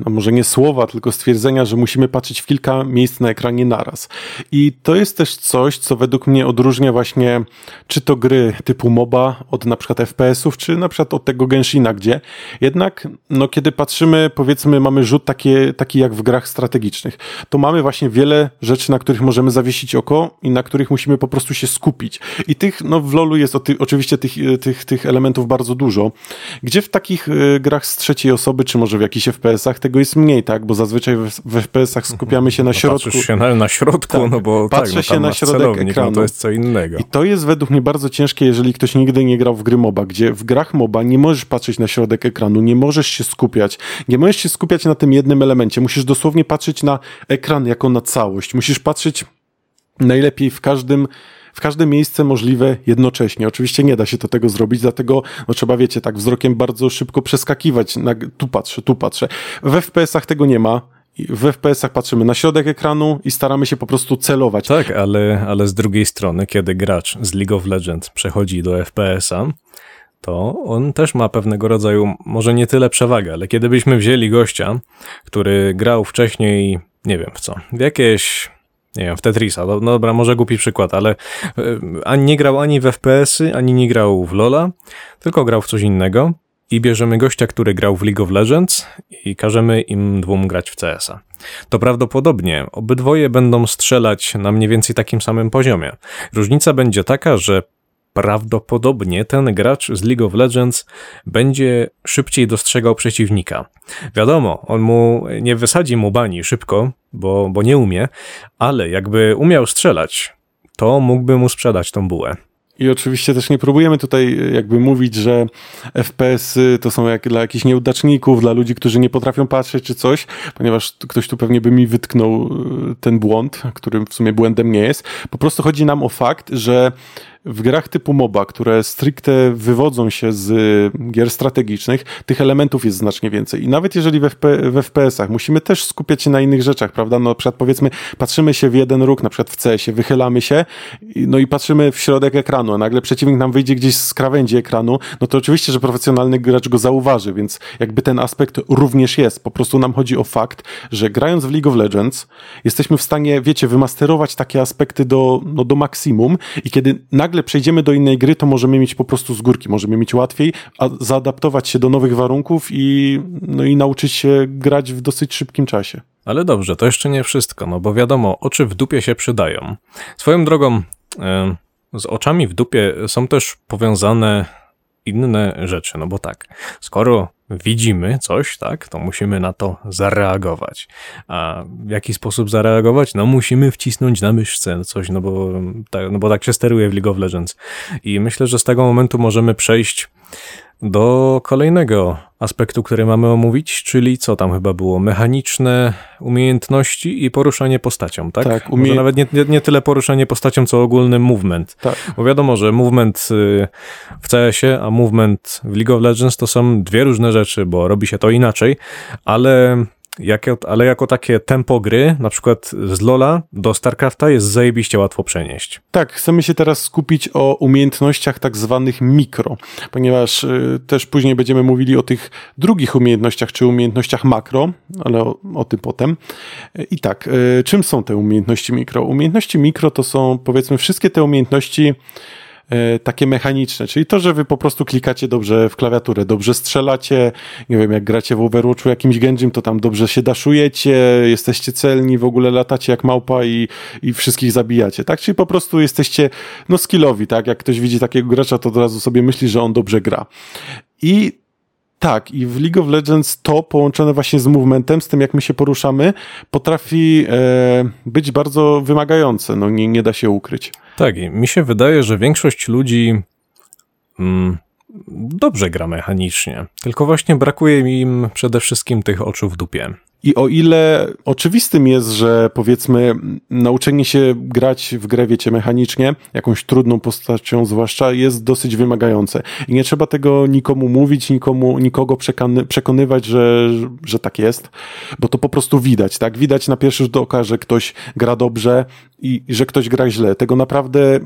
no może nie słowa, tylko stwierdzenia, że musimy patrzeć w kilka miejsc na ekranie naraz. I to jest też coś, co według mnie odróżnia właśnie czy to gry typu MOBA od na przykład FPS-ów, czy na przykład od tego Genshina, gdzie jednak, no kiedy patrzymy, powiedzmy, mamy rzut takie, taki jak w grach strategicznych, to mamy właśnie wiele rzeczy, na których możemy zawiesić oko i na których musimy po prostu się skupić. I tych, no w LoLu jest oczywiście tych, tych, tych elementów bardzo dużo, dużo. Gdzie w takich y, grach z trzeciej osoby, czy może w jakichś FPS-ach tego jest mniej, tak? Bo zazwyczaj w, w FPS-ach skupiamy się na No, środku. patrzysz się na, na środku, Tak. no bo Patrzę tak, no, się na środek celownik, ekranu. No, to jest co innego. I to jest według mnie bardzo ciężkie, jeżeli ktoś nigdy nie grał w gry MOBA, gdzie w grach MOBA nie możesz patrzeć na środek ekranu, nie możesz się skupiać, nie możesz się skupiać na tym jednym elemencie, musisz dosłownie patrzeć na ekran jako na całość, musisz patrzeć najlepiej w każdym w każde miejsce możliwe jednocześnie. Oczywiście nie da się to tego zrobić, dlatego no, trzeba, wiecie, tak wzrokiem bardzo szybko przeskakiwać. Na, tu patrzę, tu patrzę. W FPS-ach tego nie ma. W FPS-ach patrzymy na środek ekranu i staramy się po prostu celować. Tak, ale, ale z drugiej strony, kiedy gracz z League of Legends przechodzi do FPS-a, to on też ma pewnego rodzaju, może nie tyle przewagę, ale kiedy byśmy wzięli gościa, który grał wcześniej, nie wiem w co, w jakieś, nie wiem, w Tetrisa, no, no dobra, może głupi przykład, ale y, ani nie grał ani w FPS-y, ani nie grał w LoL'a, tylko grał w coś innego i bierzemy gościa, który grał w League of Legends i każemy im dwóm grać w CS-a. To prawdopodobnie obydwoje będą strzelać na mniej więcej takim samym poziomie. Różnica będzie taka, że prawdopodobnie ten gracz z League of Legends będzie szybciej dostrzegał przeciwnika. Wiadomo, on mu nie wysadzi mu bani szybko, bo, bo nie umie, ale jakby umiał strzelać, to mógłby mu sprzedać tą bułę. I oczywiście też nie próbujemy tutaj jakby mówić, że FPS-y to są jak dla jakichś nieudaczników, dla ludzi, którzy nie potrafią patrzeć czy coś, ponieważ ktoś tu pewnie by mi wytknął y, ten błąd, którym w sumie błędem nie jest. Po prostu chodzi nam o fakt, że w grach typu MOBA, które stricte wywodzą się z y, gier strategicznych, tych elementów jest znacznie więcej. I nawet jeżeli w, FP, w FPS-ach musimy też skupiać się na innych rzeczach, prawda? No, na przykład powiedzmy, patrzymy się w jeden róg, na przykład w CS-ie, wychylamy się, no i patrzymy w środek ekranu, a nagle przeciwnik nam wyjdzie gdzieś z krawędzi ekranu, no to oczywiście, że profesjonalny gracz go zauważy, więc jakby ten aspekt również jest. Po prostu nam chodzi o fakt, że grając w League of Legends jesteśmy w stanie, wiecie, wymasterować takie aspekty do, no, do maksimum i kiedy nagle przejdziemy do innej gry, to możemy mieć po prostu z górki, możemy mieć łatwiej, a zaadaptować się do nowych warunków i, no, i nauczyć się grać w dosyć szybkim czasie. Ale dobrze, to jeszcze nie wszystko, no bo wiadomo, oczy w dupie się przydają. Swoją drogą, z oczami w dupie są też powiązane inne rzeczy, no bo tak, skoro widzimy coś, tak, to musimy na to zareagować. A w jaki sposób zareagować? No musimy wcisnąć na myszce coś, no bo, tak, no bo tak się steruje w League of Legends. I myślę, że z tego momentu możemy przejść do kolejnego aspektu, który mamy omówić, czyli co tam chyba było? Mechaniczne umiejętności i poruszanie postacią, tak? Tak, Może umie- nawet nie, nie, nie tyle poruszanie postacią, co ogólny movement. Tak. Bo wiadomo, że movement y, w CS-ie, a movement w League of Legends to są dwie różne rzeczy, bo robi się to inaczej, ale jako, ale jako takie tempo gry, na przykład z LoL'a do StarCrafta jest zajebiście łatwo przenieść. Tak, chcemy się teraz skupić o umiejętnościach tak zwanych mikro, ponieważ y, też później będziemy mówili o tych drugich umiejętnościach, czy umiejętnościach makro, ale o, o tym potem. Y, I tak, y, czym są te umiejętności mikro? Umiejętności mikro to są powiedzmy wszystkie te umiejętności takie mechaniczne, czyli to, że wy po prostu klikacie dobrze w klawiaturę, dobrze strzelacie, nie wiem, jak gracie w Overwatchu jakimś Genjim, to tam dobrze się daszujecie, jesteście celni, w ogóle latacie jak małpa i, i wszystkich zabijacie, tak? Czyli po prostu jesteście, no, skillowi, tak? Jak ktoś widzi takiego gracza, to od razu sobie myśli, że on dobrze gra. I Tak, i w League of Legends to połączone właśnie z movementem, z tym jak my się poruszamy, potrafi e, być bardzo wymagające, no nie, nie da się ukryć. Tak, i mi się wydaje, że większość ludzi mm, dobrze gra mechanicznie, tylko właśnie brakuje im przede wszystkim tych oczu w dupie. I o ile oczywistym jest, że powiedzmy nauczenie się grać w grę, wiecie, mechanicznie, jakąś trudną postacią zwłaszcza, jest dosyć wymagające. I nie trzeba tego nikomu mówić, nikomu, nikogo przekony, przekonywać, że, że tak jest, bo to po prostu widać, tak? Widać na pierwszy rzut oka, że ktoś gra dobrze i, i że ktoś gra źle. Tego naprawdę,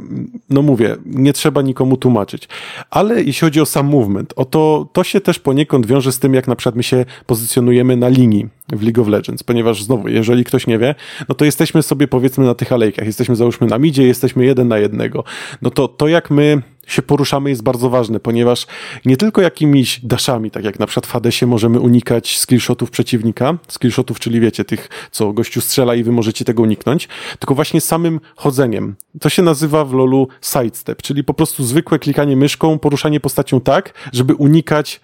no mówię, nie trzeba nikomu tłumaczyć. Ale jeśli chodzi o sam movement, o to, to się też poniekąd wiąże z tym, jak na przykład my się pozycjonujemy na linii w League of Legends, ponieważ znowu, jeżeli ktoś nie wie, no to jesteśmy sobie powiedzmy na tych alejkach, jesteśmy załóżmy na midzie, jesteśmy jeden na jednego. No to to jak my się poruszamy jest bardzo ważne, ponieważ nie tylko jakimiś daszami, tak jak na przykład w Hadesie możemy unikać skillshotów przeciwnika, skillshotów, czyli wiecie, tych, co gościu strzela i wy możecie tego uniknąć, tylko właśnie samym chodzeniem. To się nazywa w LoLu sidestep, czyli po prostu zwykłe klikanie myszką, poruszanie postacią tak, żeby unikać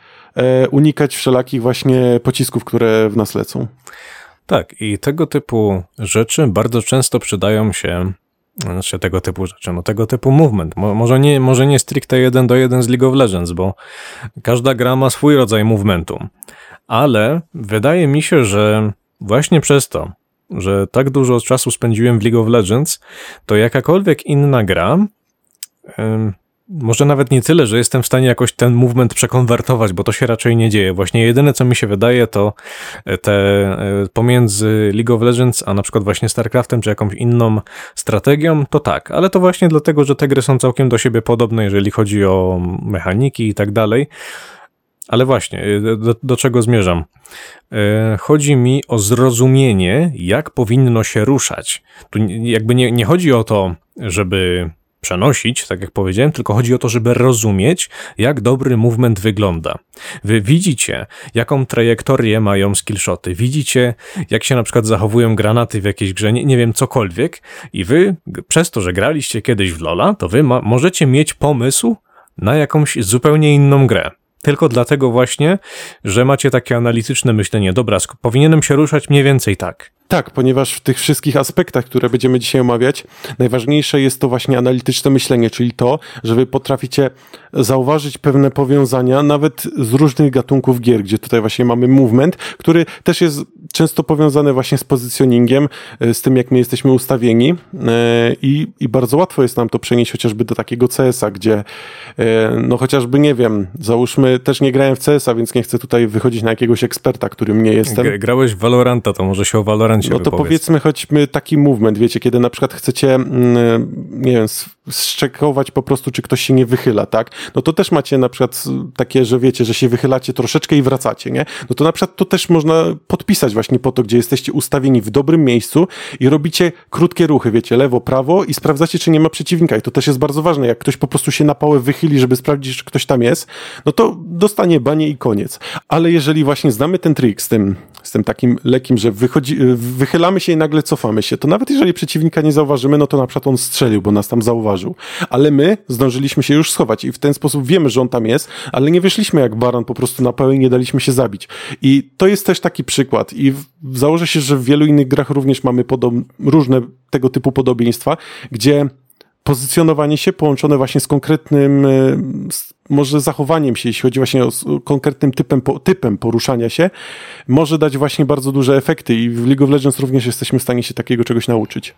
unikać wszelakich właśnie pocisków, które w nas lecą. Tak, i tego typu rzeczy bardzo często przydają się znaczy tego typu rzeczy, no tego typu movement. Mo, może, nie, może nie stricte jeden do jeden z League of Legends, bo każda gra ma swój rodzaj movementu. Ale wydaje mi się, że właśnie przez to, że tak dużo czasu spędziłem w League of Legends, to jakakolwiek inna gra może nawet nie tyle, że jestem w stanie jakoś ten movement przekonwertować, bo to się raczej nie dzieje. Właśnie jedyne, co mi się wydaje, to e, te e, pomiędzy League of Legends, a na przykład właśnie StarCraftem, czy jakąś inną strategią, to tak. Ale to właśnie dlatego, że te gry są całkiem do siebie podobne, jeżeli chodzi o mechaniki i tak dalej. Ale właśnie, e, do, do czego zmierzam? Chodzi mi o zrozumienie, jak powinno się ruszać. Tu jakby nie, nie chodzi o to, żeby przenosić, tak jak powiedziałem, tylko chodzi o to, żeby rozumieć, jak dobry movement wygląda. Wy widzicie, jaką trajektorię mają skillshoty, widzicie, jak się na przykład zachowują granaty w jakiejś grze, nie, nie wiem, cokolwiek i wy, przez to, że graliście kiedyś w Lola, to wy możecie mieć pomysł na jakąś zupełnie inną grę. Tylko dlatego właśnie, że macie takie analityczne myślenie. Dobra, powinienem się ruszać mniej więcej tak. Tak, ponieważ w tych wszystkich aspektach, które będziemy dzisiaj omawiać, najważniejsze jest to właśnie analityczne myślenie, czyli to, że wy potraficie zauważyć pewne powiązania nawet z różnych gatunków gier, gdzie tutaj właśnie mamy movement, który też jest często powiązany właśnie z pozycjoningiem, e, z tym jak my jesteśmy ustawieni e, i, i bardzo łatwo jest nam to przenieść chociażby do takiego CS-a, gdzie e, no chociażby nie wiem, załóżmy też nie grałem w CS-a, więc nie chcę tutaj wychodzić na jakiegoś eksperta, którym nie jestem. Grałeś w Valoranta, to może się o Valorant no to powiedzmy choćby taki movement, wiecie, kiedy na przykład chcecie, mm, nie wiem, szczekować po prostu, czy ktoś się nie wychyla, tak? No to też macie na przykład takie, że wiecie, że się wychylacie troszeczkę i wracacie, nie? No to na przykład to też można podpisać właśnie po to, gdzie jesteście ustawieni w dobrym miejscu i robicie krótkie ruchy, wiecie, lewo, prawo i sprawdzacie, czy nie ma przeciwnika i to też jest bardzo ważne, jak ktoś po prostu się na pałę wychyli, żeby sprawdzić, czy ktoś tam jest, no to dostanie banie i koniec. Ale jeżeli właśnie znamy ten trik z tym, z tym takim lekiem, że wychodzi, wychylamy się i nagle cofamy się, to nawet jeżeli przeciwnika nie zauważymy, no to na przykład on strzelił, bo nas tam zauważył. Ale my zdążyliśmy się już schować i w ten sposób wiemy, że on tam jest, ale nie wyszliśmy jak baran po prostu na pełen i nie daliśmy się zabić. I to jest też taki przykład i założę się, że w wielu innych grach również mamy podob- różne tego typu podobieństwa, gdzie pozycjonowanie się połączone właśnie z konkretnym, e, może zachowaniem się, jeśli chodzi właśnie o konkretnym typem, typem poruszania się, może dać właśnie bardzo duże efekty i w League of Legends również jesteśmy w stanie się takiego czegoś nauczyć.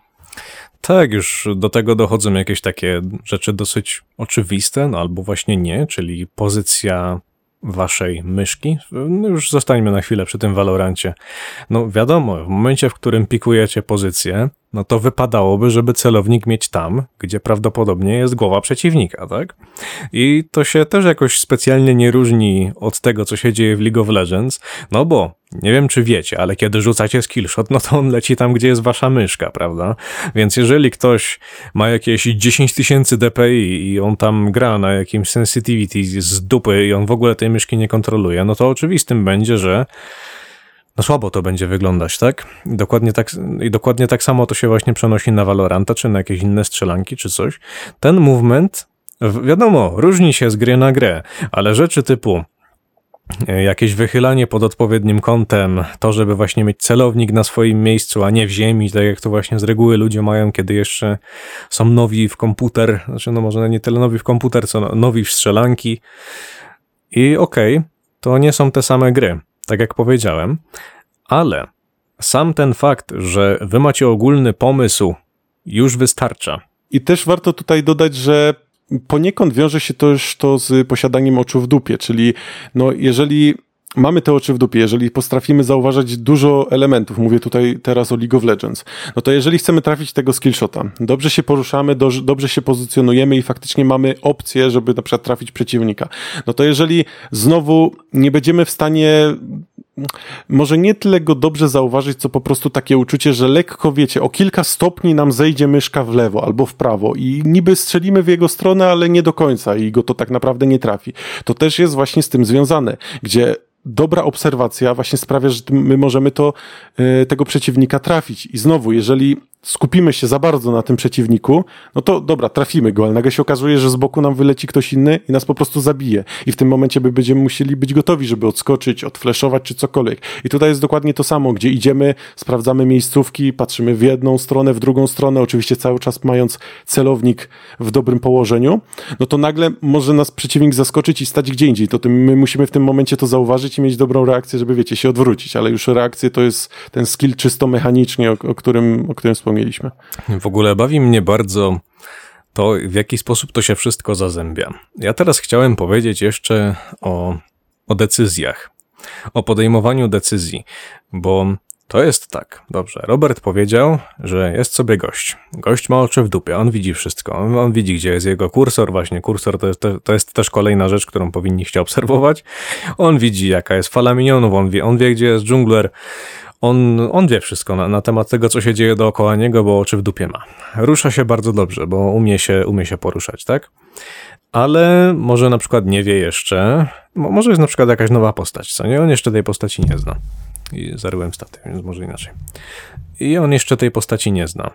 Tak, już do tego dochodzą jakieś takie rzeczy dosyć oczywiste, no albo właśnie nie, czyli pozycja waszej myszki. No już zostańmy na chwilę przy tym Valorancie. No wiadomo, w momencie, w którym pikujecie pozycję, no to wypadałoby, żeby celownik mieć tam, gdzie prawdopodobnie jest głowa przeciwnika, tak? I to się też jakoś specjalnie nie różni od tego, co się dzieje w League of Legends, no bo nie wiem, czy wiecie, ale kiedy rzucacie skillshot, no to on leci tam, gdzie jest wasza myszka, prawda? Więc jeżeli ktoś ma jakieś 10 tysięcy DPI i on tam gra na jakimś sensitivity z dupy i on w ogóle tej myszki nie kontroluje, no to oczywistym będzie, że no słabo to będzie wyglądać, tak? I dokładnie tak, I dokładnie tak samo to się właśnie przenosi na Valoranta, czy na jakieś inne strzelanki, czy coś. Ten movement, wiadomo, różni się z gry na grę, ale rzeczy typu jakieś wychylanie pod odpowiednim kątem, to, żeby właśnie mieć celownik na swoim miejscu, a nie w ziemi, tak jak to właśnie z reguły ludzie mają, kiedy jeszcze są nowi w komputer, znaczy no może nie tyle nowi w komputer, co no, nowi w strzelanki. I okej, okay, to nie są te same gry, tak jak powiedziałem, ale sam ten fakt, że wy macie ogólny pomysł, już wystarcza. I też warto tutaj dodać, że poniekąd wiąże się też to z posiadaniem oczu w dupie, czyli no jeżeli mamy te oczy w dupie, jeżeli potrafimy zauważać dużo elementów, mówię tutaj teraz o League of Legends, no to jeżeli chcemy trafić tego skillshota, dobrze się poruszamy, do, dobrze się pozycjonujemy i faktycznie mamy opcję, żeby na przykład trafić przeciwnika, no to jeżeli znowu nie będziemy w stanie może nie tyle go dobrze zauważyć, co po prostu takie uczucie, że lekko, wiecie, o kilka stopni nam zejdzie myszka w lewo albo w prawo i niby strzelimy w jego stronę, ale nie do końca i go to tak naprawdę nie trafi. To też jest właśnie z tym związane, gdzie dobra obserwacja właśnie sprawia, że my możemy to, e, tego przeciwnika trafić. I znowu, jeżeli skupimy się za bardzo na tym przeciwniku, no to dobra, trafimy go, ale nagle się okazuje, że z boku nam wyleci ktoś inny i nas po prostu zabije. I w tym momencie by będziemy musieli być gotowi, żeby odskoczyć, odfleszować czy cokolwiek. I tutaj jest dokładnie to samo, gdzie idziemy, sprawdzamy miejscówki, patrzymy w jedną stronę, w drugą stronę, oczywiście cały czas mając celownik w dobrym położeniu, no to nagle może nas przeciwnik zaskoczyć i stać gdzie indziej. To my musimy w tym momencie to zauważyć i mieć dobrą reakcję, żeby wiecie, się odwrócić, ale już reakcję to jest ten skill czysto mechanicznie, o, o którym, o którym wspomniałem wspomnieliśmy. W ogóle bawi mnie bardzo to, w jaki sposób to się wszystko zazębia. Ja teraz chciałem powiedzieć jeszcze o, o decyzjach, o podejmowaniu decyzji, bo to jest tak, dobrze. Robert powiedział, że jest sobie gość. Gość ma oczy w dupie, on widzi wszystko. On, on widzi, gdzie jest jego kursor. Właśnie kursor to jest, to jest, też kolejna rzecz, którą powinniście obserwować. On widzi, jaka jest fala minionów, on wie, on wie gdzie jest dżungler. On, on wie wszystko na, na temat tego, co się dzieje dookoła niego, bo oczy w dupie ma. Rusza się bardzo dobrze, bo umie się, umie się poruszać, tak? Ale może na przykład nie wie jeszcze, może jest na przykład jakaś nowa postać, co nie? On jeszcze tej postaci nie zna. I zaryłem staty, więc może inaczej. I on jeszcze tej postaci nie zna.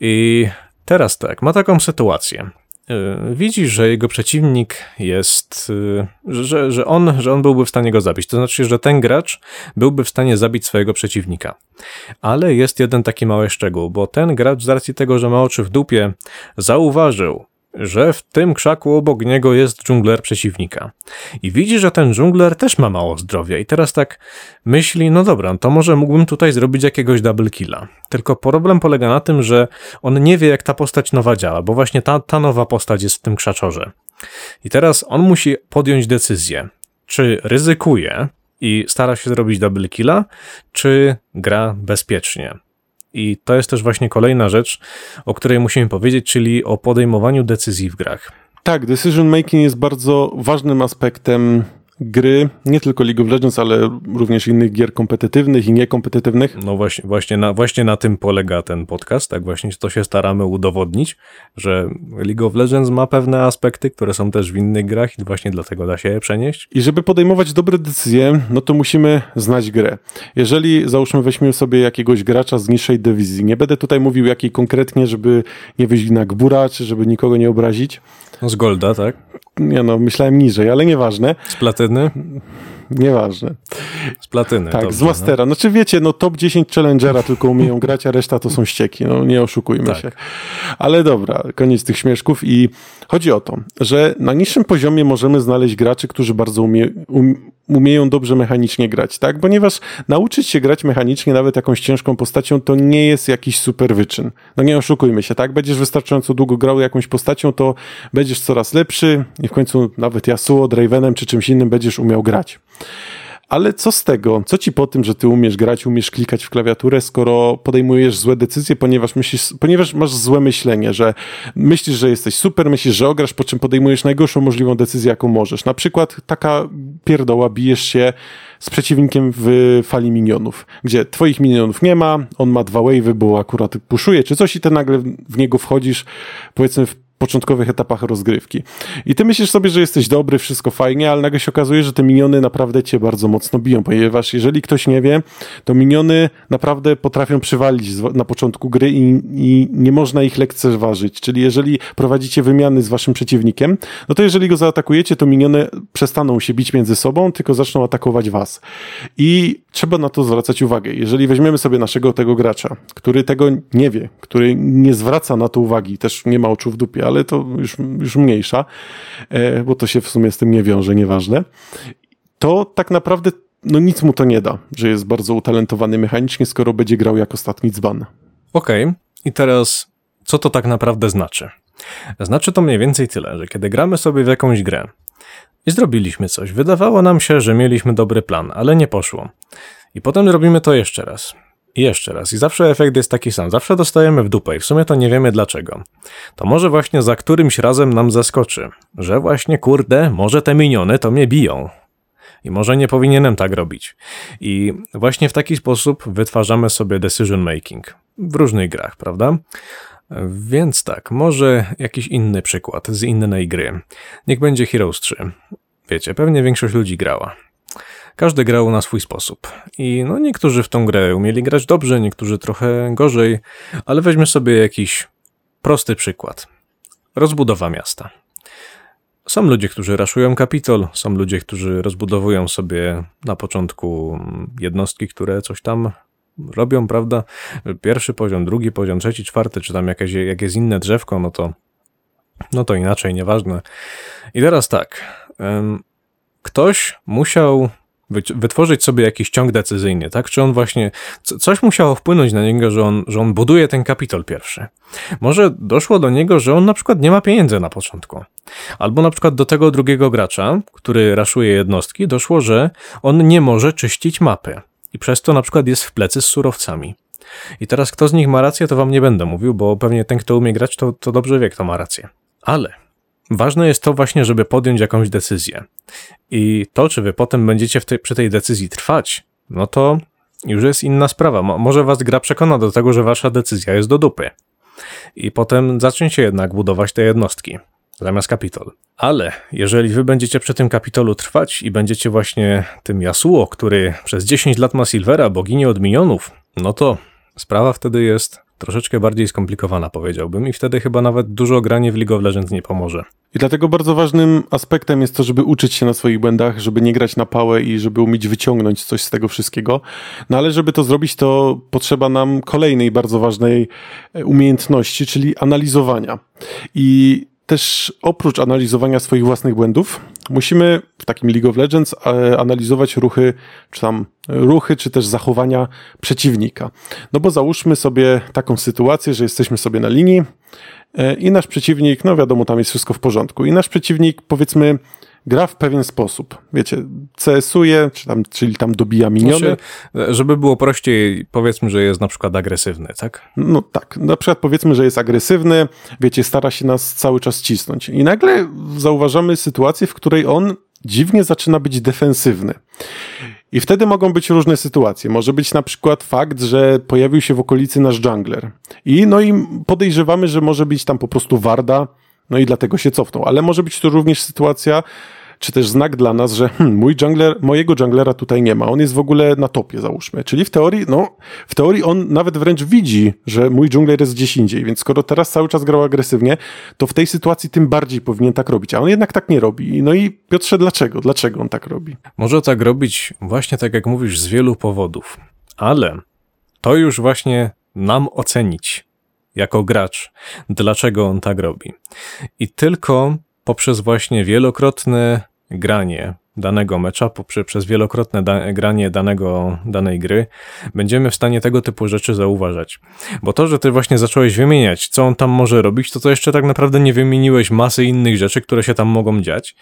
I teraz tak, ma taką sytuację. Y, widzi, że jego przeciwnik jest, y, że, że, on, że on byłby w stanie go zabić. To znaczy, że ten gracz byłby w stanie zabić swojego przeciwnika. Ale jest jeden taki mały szczegół, bo ten gracz z racji tego, że ma oczy w dupie, zauważył, że w tym krzaku obok niego jest dżungler przeciwnika. I widzi, że ten dżungler też ma mało zdrowia i teraz tak myśli, no dobra, to może mógłbym tutaj zrobić jakiegoś double killa. Tylko problem polega na tym, że on nie wie jak ta postać nowa działa, bo właśnie ta, ta nowa postać jest w tym krzaczorze. I teraz on musi podjąć decyzję, czy ryzykuje i stara się zrobić double killa, czy gra bezpiecznie. I to jest też właśnie kolejna rzecz, o której musimy powiedzieć, czyli o podejmowaniu decyzji w grach. Tak, decision making jest bardzo ważnym aspektem gry, nie tylko League of Legends, ale również innych gier kompetytywnych i niekompetytywnych. No właśnie, właśnie, na, właśnie na tym polega ten podcast, tak właśnie to się staramy udowodnić, że League of Legends ma pewne aspekty, które są też w innych grach i właśnie dlatego da się je przenieść. I żeby podejmować dobre decyzje, no to musimy znać grę. Jeżeli załóżmy weźmiemy sobie jakiegoś gracza z niższej dywizji, nie będę tutaj mówił jakiej konkretnie, żeby nie wyjść na gbura, czy żeby nikogo nie obrazić. No z Golda, tak? Nie no, myślałem niżej, ale nieważne. Z platyny? Nieważne. Z platyny. Tak, dobrze, z Mastera. No. Znaczy wiecie, no top 10 Challengera tylko umieją grać, a reszta to są ścieki. No nie oszukujmy tak. się. Ale dobra, koniec tych śmieszków i chodzi o to, że na niższym poziomie możemy znaleźć graczy, którzy bardzo umie, um, umieją dobrze mechanicznie grać, tak? Ponieważ nauczyć się grać mechanicznie nawet jakąś ciężką postacią to nie jest jakiś super wyczyn. No nie oszukujmy się, tak? Będziesz wystarczająco długo grał jakąś postacią, to będziesz coraz lepszy i w końcu nawet Yasuo, Dravenem czy czymś innym będziesz umiał grać. Ale co z tego? Co ci po tym, że ty umiesz grać, umiesz klikać w klawiaturę, skoro podejmujesz złe decyzje, ponieważ myślisz, ponieważ masz złe myślenie, że myślisz, że jesteś super, myślisz, że ograsz, po czym podejmujesz najgorszą możliwą decyzję, jaką możesz. Na przykład taka pierdoła, bijesz się z przeciwnikiem w fali minionów, gdzie twoich minionów nie ma, on ma dwa wave'y, bo akurat puszuje czy coś i ty nagle w niego wchodzisz, powiedzmy w początkowych etapach rozgrywki. I ty myślisz sobie, że jesteś dobry, wszystko fajnie, ale nagle się okazuje, że te miniony naprawdę cię bardzo mocno biją, ponieważ jeżeli ktoś nie wie, to miniony naprawdę potrafią przywalić na początku gry i, i nie można ich lekceważyć. Czyli jeżeli prowadzicie wymiany z waszym przeciwnikiem, no to jeżeli go zaatakujecie, to miniony przestaną się bić między sobą, tylko zaczną atakować was. I trzeba na to zwracać uwagę. Jeżeli weźmiemy sobie naszego tego gracza, który tego nie wie, który nie zwraca na to uwagi, też nie ma oczu w dupie, ale to już, już mniejsza, e, bo to się w sumie z tym nie wiąże, nieważne, to tak naprawdę no nic mu to nie da, że jest bardzo utalentowany mechanicznie, skoro będzie grał jak ostatni dzban. Okej, i teraz co to tak naprawdę znaczy? Znaczy to mniej więcej tyle, że kiedy gramy sobie w jakąś grę i zrobiliśmy coś, wydawało nam się, że mieliśmy dobry plan, ale nie poszło. I potem robimy to jeszcze raz. I jeszcze raz. I zawsze efekt jest taki sam. Zawsze dostajemy w dupę i w sumie to nie wiemy dlaczego. To może właśnie za którymś razem nam zaskoczy, że właśnie kurde, może te miniony to mnie biją. I może nie powinienem tak robić. I właśnie w taki sposób wytwarzamy sobie decision making w różnych grach, prawda? Więc tak, może jakiś inny przykład z innej gry. Niech będzie Heroes 3. Wiecie, pewnie większość ludzi grała. Każdy grał na swój sposób. I no niektórzy w tą grę umieli grać dobrze, niektórzy trochę gorzej, ale weźmy sobie jakiś prosty przykład. Rozbudowa miasta. Są ludzie, którzy raszują kapitol, są ludzie, którzy rozbudowują sobie na początku jednostki, które coś tam robią, prawda? Pierwszy poziom, drugi poziom, trzeci, czwarty, czy tam jakieś, jak jest inne drzewko, no to, no to inaczej, nieważne. I teraz tak, ktoś musiał wytworzyć sobie jakiś ciąg decyzyjny, tak? Czy on właśnie, co- coś musiało wpłynąć na niego, że on, że on buduje ten kapitol pierwszy. Może doszło do niego, że on na przykład nie ma pieniędzy na początku. Albo na przykład do tego drugiego gracza, który raszuje jednostki, doszło, że on nie może czyścić mapy. I przez to na przykład jest w plecy z surowcami. I teraz kto z nich ma rację, to wam nie będę mówił, bo pewnie ten, kto umie grać, to, to dobrze wie, kto ma rację. Ale ważne jest to właśnie, żeby podjąć jakąś decyzję. I to, czy wy potem będziecie tej, przy tej decyzji trwać, no to już jest inna sprawa. Mo- może was gra przekona do tego, że wasza decyzja jest do dupy. I potem zaczniecie jednak budować te jednostki zamiast kapitol. Ale jeżeli wy będziecie przy tym kapitolu trwać i będziecie właśnie tym Yasuo, który przez 10 lat ma Silvera, boginię od minionów, no to sprawa wtedy jest troszeczkę bardziej skomplikowana, powiedziałbym, i wtedy chyba nawet dużo granie w League of Legends nie pomoże. I dlatego bardzo ważnym aspektem jest to, żeby uczyć się na swoich błędach, żeby nie grać na pałę i żeby umieć wyciągnąć coś z tego wszystkiego. No ale żeby to zrobić, to potrzeba nam kolejnej bardzo ważnej e, umiejętności, czyli analizowania. I też oprócz analizowania swoich własnych błędów, musimy w takim League of Legends e, analizować ruchy, czy tam ruchy, czy też zachowania przeciwnika. No bo załóżmy sobie taką sytuację, że jesteśmy sobie na linii, E, I nasz przeciwnik, no wiadomo, tam jest wszystko w porządku. I nasz przeciwnik, powiedzmy, gra w pewien sposób. Wiecie, CS-uje, czy tam, czyli tam dobija miniony. Znaczy, żeby było prościej, powiedzmy, że jest na przykład agresywny, tak? No tak, na przykład powiedzmy, że jest agresywny, wiecie, stara się nas cały czas cisnąć. I nagle zauważamy sytuację, w której on dziwnie zaczyna być defensywny. I wtedy mogą być różne sytuacje. Może być na przykład fakt, że pojawił się w okolicy nasz jungler. I no i podejrzewamy, że może być tam po prostu Warda, no i dlatego się cofnął. Ale może być to również sytuacja, czy też znak dla nas, że hmm, mój jungler, mojego junglera tutaj nie ma. On jest w ogóle na topie, załóżmy. Czyli w teorii, no, w teorii on nawet wręcz widzi, że mój jungler jest gdzieś indziej, więc skoro teraz cały czas grał agresywnie, to w tej sytuacji tym bardziej powinien tak robić. A on jednak tak nie robi. No i Piotrze, dlaczego? Dlaczego on tak robi? Może tak robić właśnie tak jak mówisz z wielu powodów, ale to już właśnie nam ocenić jako gracz, dlaczego on tak robi. I tylko poprzez właśnie wielokrotne granie danego poprzez przez wielokrotne da granie danego, danej gry, będziemy w stanie tego typu rzeczy zauważać. Bo to, że ty właśnie zacząłeś wymieniać, co on tam może robić, to to jeszcze tak naprawdę nie wymieniłeś masy innych rzeczy, które się tam mogą dziać.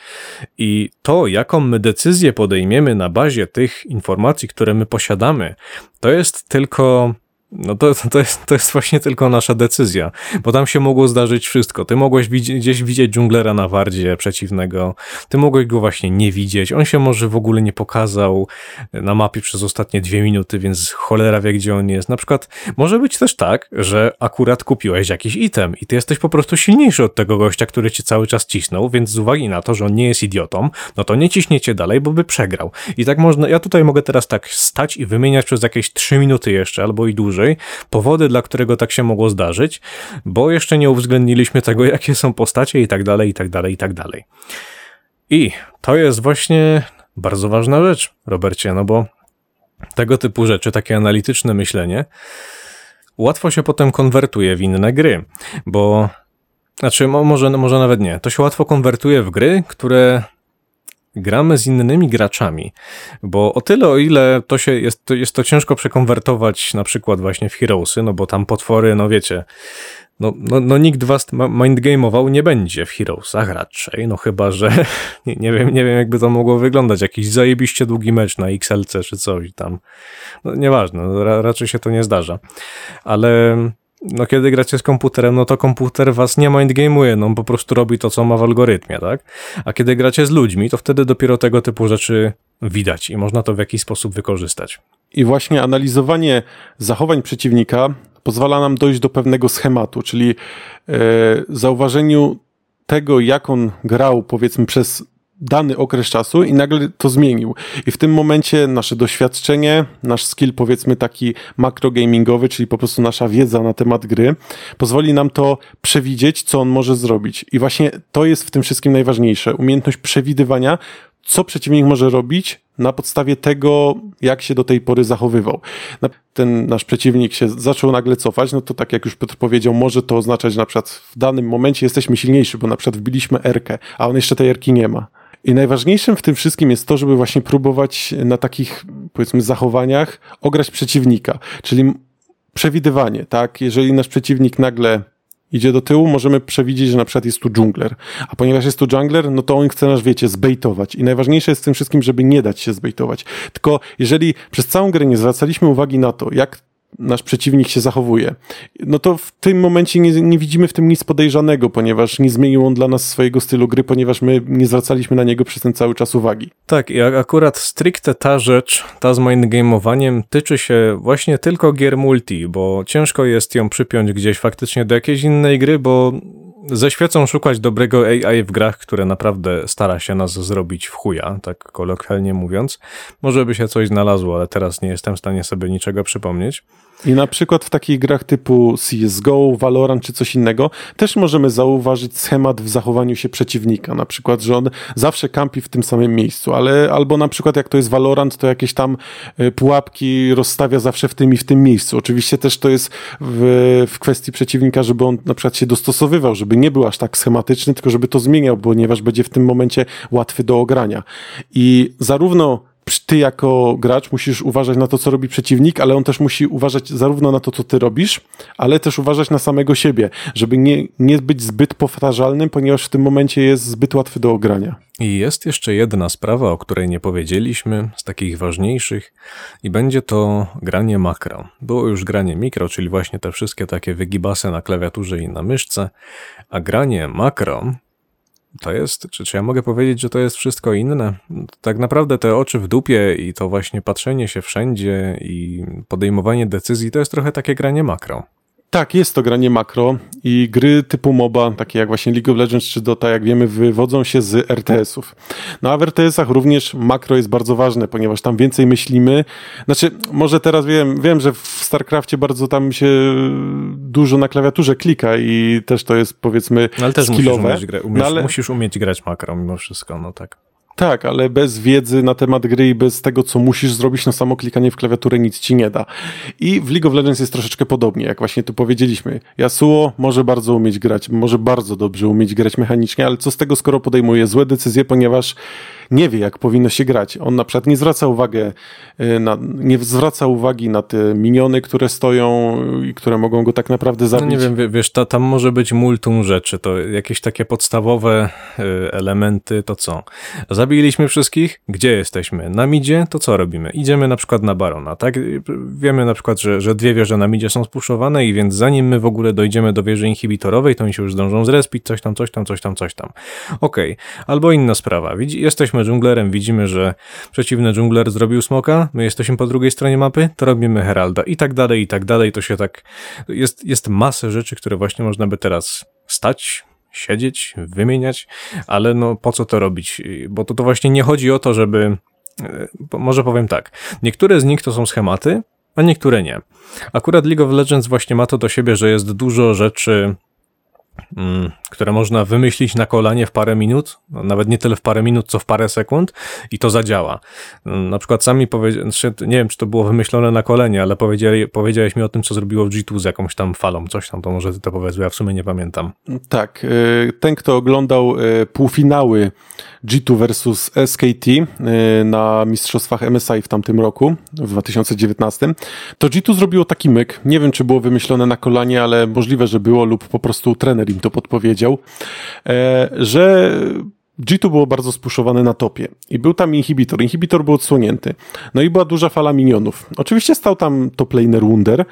I to, jaką my decyzję podejmiemy na bazie tych informacji, które my posiadamy, to jest tylko No to, to, jest, to jest właśnie tylko nasza decyzja, bo tam się mogło zdarzyć wszystko. Ty mogłeś widzi, gdzieś widzieć dżunglera na wardzie przeciwnego, ty mogłeś go właśnie nie widzieć, on się może w ogóle nie pokazał na mapie przez ostatnie dwie minuty, więc cholera wie, gdzie on jest. Na przykład może być też tak, że akurat kupiłeś jakiś item i ty jesteś po prostu silniejszy od tego gościa, który cię cały czas cisnął, więc z uwagi na to, że on nie jest idiotą, no to nie ciśniecie dalej, bo by przegrał. I tak można, ja tutaj mogę teraz tak stać i wymieniać przez jakieś trzy minuty jeszcze, albo i dłużej, powody, dla którego tak się mogło zdarzyć, bo jeszcze nie uwzględniliśmy tego, jakie są postacie i tak dalej, i tak dalej, i tak dalej. I to jest właśnie bardzo ważna rzecz, Robercie, no bo tego typu rzeczy, takie analityczne myślenie, łatwo się potem konwertuje w inne gry, bo znaczy, może, może nawet nie. To się łatwo konwertuje w gry, które gramy z innymi graczami, bo o tyle, o ile to się jest, to jest to ciężko przekonwertować na przykład właśnie w Heroesy, no bo tam potwory, no wiecie, no, no, no nikt was mindgameował nie będzie w Heroesach raczej, no chyba, że nie, nie, wiem, nie wiem jakby to mogło wyglądać, jakiś zajebiście długi mecz na XLC czy coś tam, no nieważne, no, ra, raczej się to nie zdarza, ale no kiedy gracie z komputerem, no to komputer was nie mindgameuje, no on po prostu robi to, co ma w algorytmie, tak? A kiedy gracie z ludźmi, to wtedy dopiero tego typu rzeczy widać i można to w jakiś sposób wykorzystać. I właśnie analizowanie zachowań przeciwnika pozwala nam dojść do pewnego schematu, czyli e, zauważeniu tego, jak on grał, powiedzmy, przez dany okres czasu i nagle to zmienił. I w tym momencie nasze doświadczenie, nasz skill powiedzmy taki makrogamingowy, czyli po prostu nasza wiedza na temat gry, pozwoli nam to przewidzieć, co on może zrobić. I właśnie to jest w tym wszystkim najważniejsze. Umiejętność przewidywania, co przeciwnik może robić na podstawie tego, jak się do tej pory zachowywał. Ten nasz przeciwnik się zaczął nagle cofać, no to tak jak już Piotr powiedział, może to oznaczać, na przykład w danym momencie jesteśmy silniejsi, bo na przykład wbiliśmy Erkę, a on jeszcze tej Erki nie ma. I najważniejszym w tym wszystkim jest to, żeby właśnie próbować na takich, powiedzmy, zachowaniach ograć przeciwnika, czyli przewidywanie, tak? Jeżeli nasz przeciwnik nagle idzie do tyłu, możemy przewidzieć, że na przykład jest tu dżungler. A ponieważ jest tu jungler, no to on chce nas, wiecie, zbejtować. I najważniejsze jest w tym wszystkim, żeby nie dać się zbejtować. Tylko jeżeli przez całą grę nie zwracaliśmy uwagi na to, jak nasz przeciwnik się zachowuje, no to w tym momencie nie, nie, widzimy w tym nic podejrzanego, ponieważ nie zmienił on dla nas swojego stylu gry, ponieważ my nie zwracaliśmy na niego przez ten cały czas uwagi. Tak, i akurat stricte ta rzecz, ta z mindgameowaniem tyczy się właśnie tylko gier multi, bo ciężko jest ją przypiąć gdzieś faktycznie do jakiejś innej gry, bo ze świecą szukać dobrego AI w grach, które naprawdę stara się nas zrobić w chuja, tak kolokwialnie mówiąc. Może by się coś znalazło, ale teraz nie jestem w stanie sobie niczego przypomnieć. I na przykład w takich grach typu CSGO, Valorant czy coś innego też możemy zauważyć schemat w zachowaniu się przeciwnika. Na przykład, że on zawsze kampi w tym samym miejscu, ale albo na przykład jak to jest Valorant, to jakieś tam e, pułapki rozstawia zawsze w tym i w tym miejscu. Oczywiście też to jest w, w kwestii przeciwnika, żeby on na przykład się dostosowywał, żeby nie był aż tak schematyczny, tylko żeby to zmieniał, ponieważ będzie w tym momencie łatwy do ogrania. I zarówno ty jako gracz musisz uważać na to, co robi przeciwnik, ale on też musi uważać zarówno na to, co ty robisz, ale też uważać na samego siebie, żeby nie, nie być zbyt powtarzalnym, ponieważ w tym momencie jest zbyt łatwy do ogrania. I jest jeszcze jedna sprawa, o której nie powiedzieliśmy, z takich ważniejszych, i będzie to granie makro. Było już granie mikro, czyli właśnie te wszystkie takie wygibasy na klawiaturze i na myszce, a granie makro to jest, czy, czy ja mogę powiedzieć, że to jest wszystko inne? Tak naprawdę te oczy w dupie i to właśnie patrzenie się wszędzie i podejmowanie decyzji to jest trochę takie granie makro. Tak, jest to granie makro i gry typu MOBA, takie jak właśnie League of Legends czy Dota, jak wiemy, wywodzą się z RTS-ów. No a w RTS-ach również makro jest bardzo ważne, ponieważ tam więcej myślimy. Znaczy, może teraz wiem, wiem, że w StarCraftie bardzo tam się dużo na klawiaturze klika i też to jest powiedzmy no, ale też skillowe. Musisz umieć, gra- umiesz, no, ale... musisz umieć grać makro mimo wszystko, no tak. Tak, ale bez wiedzy na temat gry i bez tego, co musisz zrobić na samo klikanie w klawiaturę, nic ci nie da. I w League of Legends jest troszeczkę podobnie, jak właśnie tu powiedzieliśmy. Yasuo może bardzo umieć grać, może bardzo dobrze umieć grać mechanicznie, ale co z tego, skoro podejmuje złe decyzje, ponieważ nie wie, jak powinno się grać. On na przykład nie zwraca uwagę y, na, nie zwraca uwagi na te miniony, które stoją i które mogą go tak naprawdę No zabić. nie wiem, wie- wiesz, ta, tam może być multum rzeczy, to jakieś takie podstawowe y, elementy, to co? Zabiliśmy wszystkich? Gdzie jesteśmy? Na midzie? To co robimy? Idziemy na przykład na barona, tak? Y, Wiemy na przykład, że, że dwie wieże na midzie są spuszowane i więc zanim my w ogóle dojdziemy do wieży inhibitorowej, to oni się już zdążą zrespić, coś tam, coś tam, coś tam, coś tam. Okej, albo inna sprawa. Widzi, jesteśmy dżunglerem, widzimy, że przeciwny dżungler zrobił smoka, my jesteśmy po drugiej stronie mapy, to robimy heralda i tak dalej, i tak dalej, to się tak... Jest, jest masę rzeczy, które właśnie można by teraz stać, siedzieć, wymieniać, ale no po co to robić? Bo to, to właśnie nie chodzi o to, żeby... e, Może powiem tak, niektóre z nich to są schematy, a niektóre nie. Akurat League of Legends właśnie ma to do siebie, że jest dużo rzeczy, które można wymyślić na kolanie w parę minut, no, nawet nie tyle w parę minut, co w parę sekund i to zadziała. Mm, Na przykład sami powiedzieli, nie wiem, czy to było wymyślone na kolenie, ale powiedzieli, powiedziałeś mi o tym, co zrobiło w G2 z jakąś tam falą, coś tam, to może ty to powiedz, ja w sumie nie pamiętam. Tak, y, ten, kto oglądał y, półfinały G2 versus SKT y, na mistrzostwach MSI w tamtym roku, w 2019, to G2 zrobiło taki myk. Nie wiem, czy było wymyślone na kolanie, ale możliwe, że było lub po prostu trener im to podpowiedział, e, że G2 było bardzo spuszowane na topie i był tam inhibitor. Inhibitor był odsłonięty. No i była duża fala minionów. Oczywiście stał tam top laner Wunder,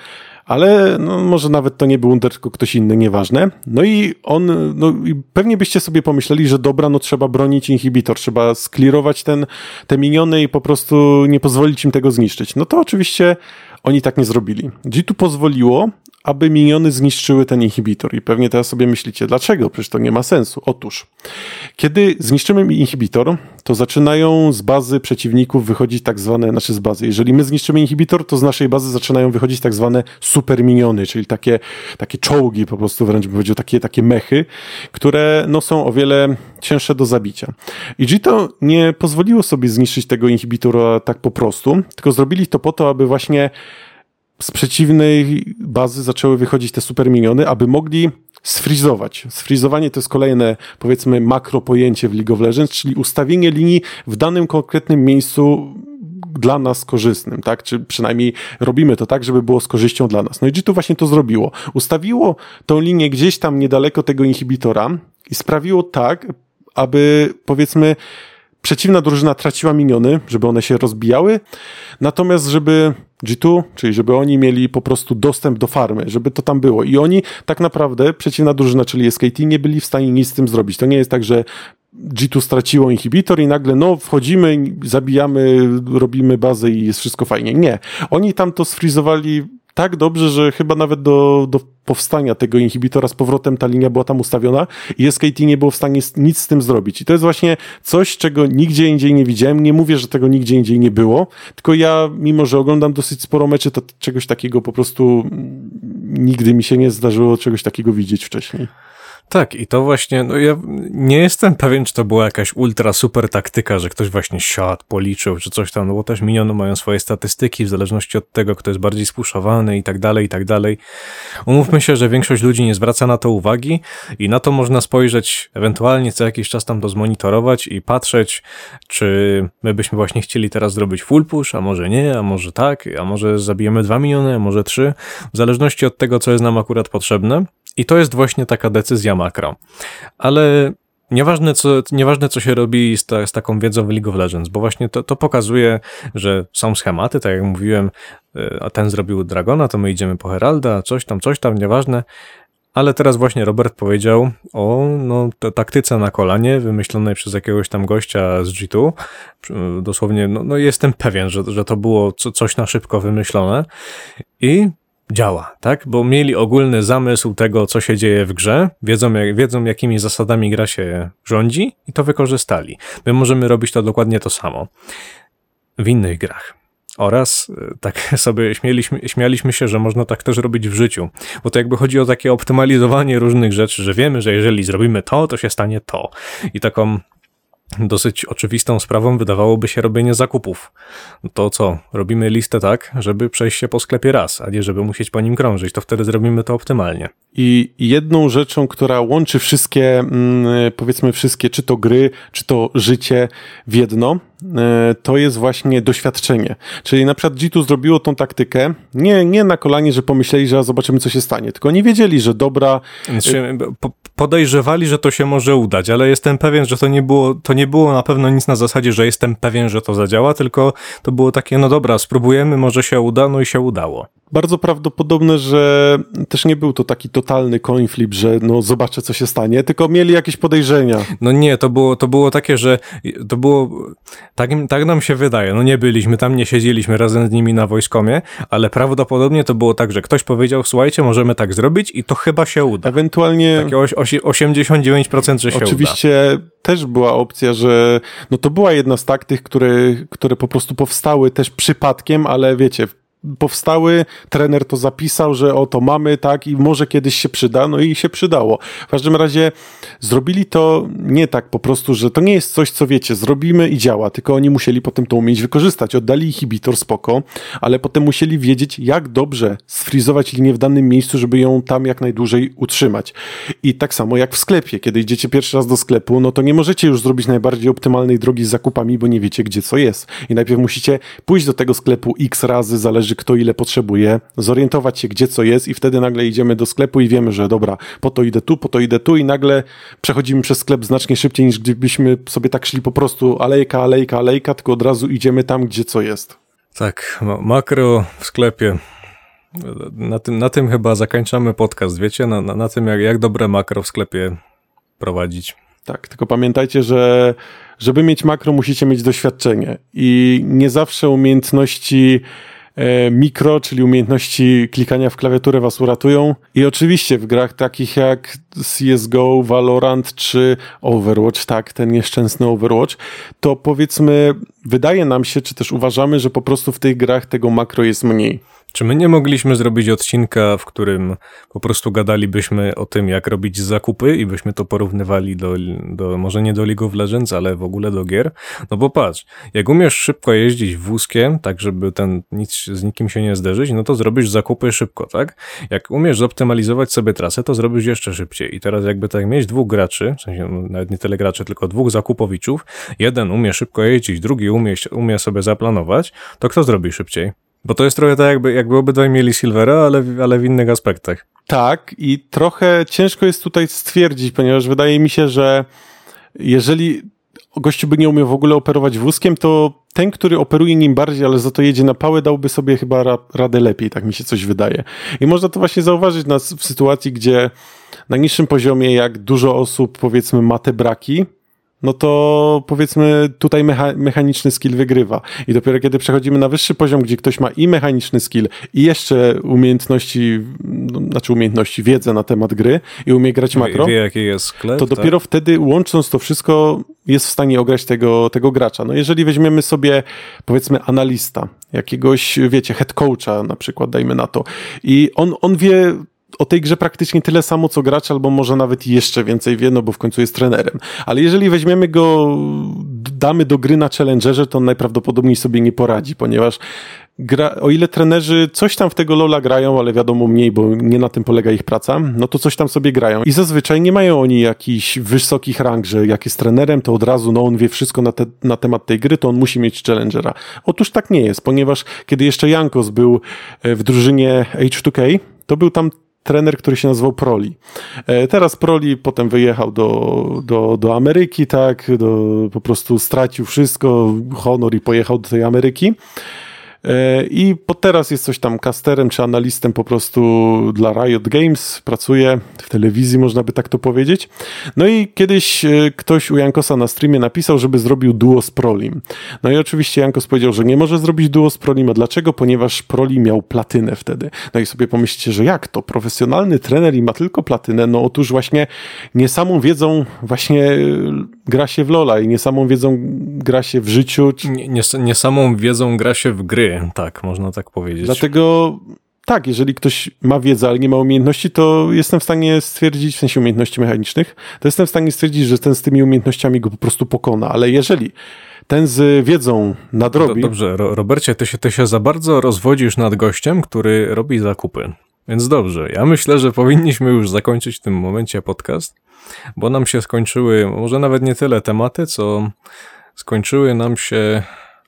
ale no, może nawet to nie był Wunder, tylko ktoś inny, nieważne. No i on, no i pewnie byście sobie pomyśleli, że dobra, no trzeba bronić inhibitor, trzeba sklirować ten, te miniony i po prostu nie pozwolić im tego zniszczyć. No to oczywiście oni tak nie zrobili. G2 pozwoliło, aby miniony zniszczyły ten inhibitor. I pewnie teraz sobie myślicie, dlaczego? Przecież to nie ma sensu. Otóż, kiedy zniszczymy inhibitor, to zaczynają z bazy przeciwników wychodzić tak zwane, znaczy z bazy. Jeżeli my zniszczymy inhibitor, to z naszej bazy zaczynają wychodzić tak zwane super miniony, czyli takie, takie czołgi, po prostu wręcz bym powiedział, takie, takie mechy, które no, są o wiele cięższe do zabicia. I Gito nie pozwoliło sobie zniszczyć tego inhibitora tak po prostu, tylko zrobili to po to, aby właśnie z przeciwnej bazy zaczęły wychodzić te super miniony, aby mogli sfrizować. Sfrizowanie to jest kolejne, powiedzmy, makro pojęcie w League of Legends, czyli ustawienie linii w danym konkretnym miejscu dla nas korzystnym, tak? Czy przynajmniej robimy to tak, żeby było z korzyścią dla nas. No i G2 właśnie to zrobiło. Ustawiło tą linię gdzieś tam niedaleko tego inhibitora i sprawiło tak, aby powiedzmy przeciwna drużyna traciła miniony, żeby one się rozbijały, natomiast żeby G2, czyli żeby oni mieli po prostu dostęp do farmy, żeby to tam było. I oni tak naprawdę, przeciwna drużyna, czyli SKT, nie byli w stanie nic z tym zrobić. To nie jest tak, że G2 straciło inhibitor i nagle, no, wchodzimy, zabijamy, robimy bazę i jest wszystko fajnie. Nie. Oni tam to sfrizowali tak dobrze, że chyba nawet do, do powstania tego inhibitora z powrotem ta linia była tam ustawiona i SKT nie było w stanie nic z tym zrobić. I to jest właśnie coś, czego nigdzie indziej nie widziałem. Nie mówię, że tego nigdzie indziej nie było, tylko ja, mimo że oglądam dosyć sporo meczy, to czegoś takiego po prostu mm, nigdy mi się nie zdarzyło czegoś takiego widzieć wcześniej. Tak, i to właśnie, no ja nie jestem pewien, czy to była jakaś ultra super taktyka, że ktoś właśnie siadł, policzył, czy coś tam, no bo też miniony mają swoje statystyki w zależności od tego, kto jest bardziej spuszowany i tak dalej, i tak dalej. Umówmy się, że większość ludzi nie zwraca na to uwagi i na to można spojrzeć, ewentualnie co jakiś czas tam to zmonitorować i patrzeć, czy my byśmy właśnie chcieli teraz zrobić full push, a może nie, a może tak, a może zabijemy dwa miniony, a może trzy, w zależności od tego, co jest nam akurat potrzebne. I to jest właśnie taka decyzja makro. Ale nieważne co, nieważne, co się robi z, ta, z taką wiedzą w League of Legends, bo właśnie to, to pokazuje, że są schematy, tak jak mówiłem, y, a ten zrobił Dragona, to my idziemy po Heralda, coś tam, coś tam, nieważne. Ale teraz właśnie Robert powiedział o no, taktyce na kolanie, wymyślonej przez jakiegoś tam gościa z G2. Y, Dosłownie, no, no jestem pewien, że, że to było co, coś na szybko wymyślone. I działa, tak? Bo mieli ogólny zamysł tego, co się dzieje w grze, wiedzą, jak, wiedzą jakimi zasadami gra się rządzi i to wykorzystali. My możemy robić to dokładnie to samo w innych grach. Oraz y, tak sobie śmieliśmy, śmialiśmy się, że można tak też robić w życiu, bo to jakby chodzi o takie optymalizowanie różnych rzeczy, że wiemy, że jeżeli zrobimy to, to się stanie to. I taką dosyć oczywistą sprawą wydawałoby się robienie zakupów. No To co? Robimy listę tak, żeby przejść się po sklepie raz, a nie żeby musieć po nim krążyć. To wtedy zrobimy to optymalnie. I jedną rzeczą, która łączy wszystkie, mm, powiedzmy wszystkie, czy to gry, czy to życie w jedno, e, to jest właśnie doświadczenie. Czyli na przykład G2 zrobiło tą taktykę, nie, nie na kolanie, że pomyśleli, że zobaczymy, co się stanie, tylko nie wiedzieli, że dobra, Znaczy, po- podejrzewali, że to się może udać, ale jestem pewien, że to nie było, to nie było na pewno nic na zasadzie, że jestem pewien, że to zadziała, tylko to było takie, no dobra, spróbujemy, może się uda, no i się udało. bardzo prawdopodobne, że też nie był to taki totalny coin flip, że no zobaczę, co się stanie, tylko mieli jakieś podejrzenia. No nie, to było, to było takie, że to było, tak, tak nam się wydaje, no nie byliśmy tam, nie siedzieliśmy razem z nimi na wojskomie, ale prawdopodobnie to było tak, że ktoś powiedział, słuchajcie, możemy tak zrobić i to chyba się uda. Ewentualnie... Takie oś- osi- 89%, że się uda. Oczywiście też była opcja, że no to była jedna z taktyk, które, które po prostu powstały też przypadkiem, ale wiecie, powstały, trener to zapisał, że o to mamy, tak, i może kiedyś się przyda, no i się przydało. W każdym razie zrobili to nie tak po prostu, że to nie jest coś, co wiecie, zrobimy i działa, tylko oni musieli potem to umieć wykorzystać. Oddali inhibitor, spoko, ale potem musieli wiedzieć, jak dobrze sfrizować linię w danym miejscu, żeby ją tam jak najdłużej utrzymać. I tak samo jak w sklepie, kiedy idziecie pierwszy raz do sklepu, no to nie możecie już zrobić najbardziej optymalnej drogi z zakupami, bo nie wiecie, gdzie co jest. I najpierw musicie pójść do tego sklepu x razy, zależy kto ile potrzebuje, zorientować się, gdzie co jest i wtedy nagle idziemy do sklepu i wiemy, że dobra, po to idę tu, po to idę tu i nagle przechodzimy przez sklep znacznie szybciej, niż gdybyśmy sobie tak szli po prostu alejka, alejka, alejka, tylko od razu idziemy tam, gdzie co jest. Tak, ma- makro w sklepie. Na tym, na tym chyba zakończamy podcast, wiecie? Na, na, na tym, jak, jak dobre makro w sklepie prowadzić. Tak, tylko pamiętajcie, że żeby mieć makro, musicie mieć doświadczenie i nie zawsze umiejętności mikro, czyli umiejętności klikania w klawiaturę was uratują. I oczywiście w grach takich jak CSGO, Valorant czy Overwatch, tak, ten nieszczęsny Overwatch, to powiedzmy, wydaje nam się, czy też uważamy, że po prostu w tych grach tego makro jest mniej. Czy my nie mogliśmy zrobić odcinka, w którym po prostu gadalibyśmy o tym, jak robić zakupy i byśmy to porównywali do, do może nie do League of Legends, ale w ogóle do gier? No bo patrz, jak umiesz szybko jeździć wózkiem, tak żeby ten nic z nikim się nie zderzyć, no to zrobisz zakupy szybko, tak? Jak umiesz zoptymalizować sobie trasę, to zrobisz jeszcze szybciej. I teraz jakby tak mieć dwóch graczy, w sensie no, nawet nie tyle graczy, tylko dwóch zakupowiczów, jeden umie szybko jeździć, drugi umie, umie sobie zaplanować, to kto zrobi szybciej? Bo to jest trochę tak, jakby, jakby obydwaj mieli Silvera, ale, ale w innych aspektach. Tak, i trochę ciężko jest tutaj stwierdzić, ponieważ wydaje mi się, że jeżeli gościu by nie umiał w ogóle operować wózkiem, to ten, który operuje nim bardziej, ale za to jedzie na pałę, dałby sobie chyba ra radę lepiej, tak mi się coś wydaje. I można to właśnie zauważyć w sytuacji, gdzie na niższym poziomie, jak dużo osób, powiedzmy, ma te braki, no to powiedzmy tutaj mecha mechaniczny skill wygrywa. I dopiero kiedy przechodzimy na wyższy poziom, gdzie ktoś ma i mechaniczny skill, i jeszcze umiejętności, no, znaczy umiejętności, wiedzę na temat gry i umie grać makro, Wie, wie jaki jest sklep. to tak? dopiero wtedy łącząc to wszystko jest w stanie ograć tego, tego gracza. No jeżeli weźmiemy sobie powiedzmy analista, jakiegoś, wiecie, head coacha na przykład, dajmy na to, i on, on wie o tej grze praktycznie tyle samo, co gracz, albo może nawet jeszcze więcej wie, no bo w końcu jest trenerem. Ale jeżeli weźmiemy go, damy do gry na challengerze, to on najprawdopodobniej sobie nie poradzi, ponieważ gra, o ile trenerzy coś tam w tego Lola grają, ale wiadomo mniej, bo nie na tym polega ich praca, no to coś tam sobie grają. I zazwyczaj nie mają oni jakichś wysokich rang, że jak jest trenerem, to od razu no on wie wszystko na, te, na temat tej gry, to on musi mieć challengera. Otóż tak nie jest, ponieważ kiedy jeszcze Jankos był e, w drużynie H2K, to był tam trener, który się nazywał Proli. E, Teraz Proli potem wyjechał do, do, do Ameryki, tak, do, po prostu stracił wszystko, honor i pojechał do tej Ameryki. I po teraz jest coś tam casterem czy analistem po prostu dla Riot Games, pracuje w telewizji, można by tak to powiedzieć. No i kiedyś e, ktoś u Jankosa na streamie napisał, żeby zrobił duo z Prolim. No i oczywiście Jankos powiedział, że nie może zrobić duo z Prolim, a dlaczego? Ponieważ Proli miał platynę wtedy. No i sobie pomyślicie, że jak to? Profesjonalny trener i ma tylko platynę? No otóż właśnie nie samą wiedzą właśnie e, gra się w Lola i nie samą wiedzą gra się w życiu, Nie, nie, nie samą wiedzą gra się w gry, tak, można tak powiedzieć. Dlatego tak, jeżeli ktoś ma wiedzę, ale nie ma umiejętności, to jestem w stanie stwierdzić, w sensie umiejętności mechanicznych, to jestem w stanie stwierdzić, że ten z tymi umiejętnościami go po prostu pokona. Ale jeżeli ten z wiedzą nadrobi, dobrze, Ro, Robercie, ty się, ty się za bardzo rozwodzisz nad gościem, który robi zakupy. Więc dobrze, ja myślę, że powinniśmy już zakończyć w tym momencie podcast, bo nam się skończyły, może nawet nie tyle tematy, co skończyły nam się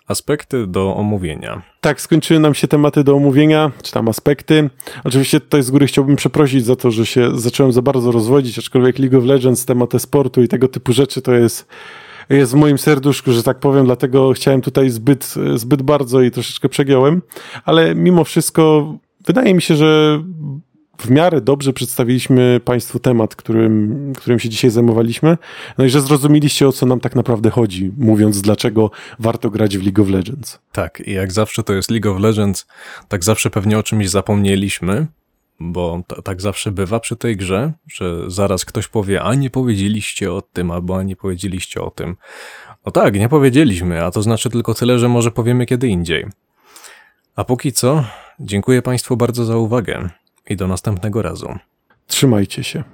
aspekty do omówienia. Tak, skończyły nam się tematy do omówienia, czy tam aspekty. Oczywiście tutaj z góry chciałbym przeprosić za to, że się zacząłem za bardzo rozwodzić, aczkolwiek League of Legends, temat sportu i tego typu rzeczy to jest, jest w moim serduszku, że tak powiem, dlatego chciałem tutaj zbyt, zbyt bardzo i troszeczkę przegiąłem, ale mimo wszystko wydaje mi się, że w miarę dobrze przedstawiliśmy Państwu temat, którym, którym się dzisiaj zajmowaliśmy. No i że zrozumieliście, o co nam tak naprawdę chodzi, mówiąc, dlaczego warto grać w League of Legends. Tak, i jak zawsze to jest League of Legends, tak zawsze pewnie o czymś zapomnieliśmy, bo tak zawsze bywa przy tej grze, że zaraz ktoś powie, a nie powiedzieliście o tym, albo a nie powiedzieliście o tym. No tak, nie powiedzieliśmy, a to znaczy tylko tyle, że może powiemy kiedy indziej. A póki co, dziękuję Państwu bardzo za uwagę i do następnego razu. Trzymajcie się.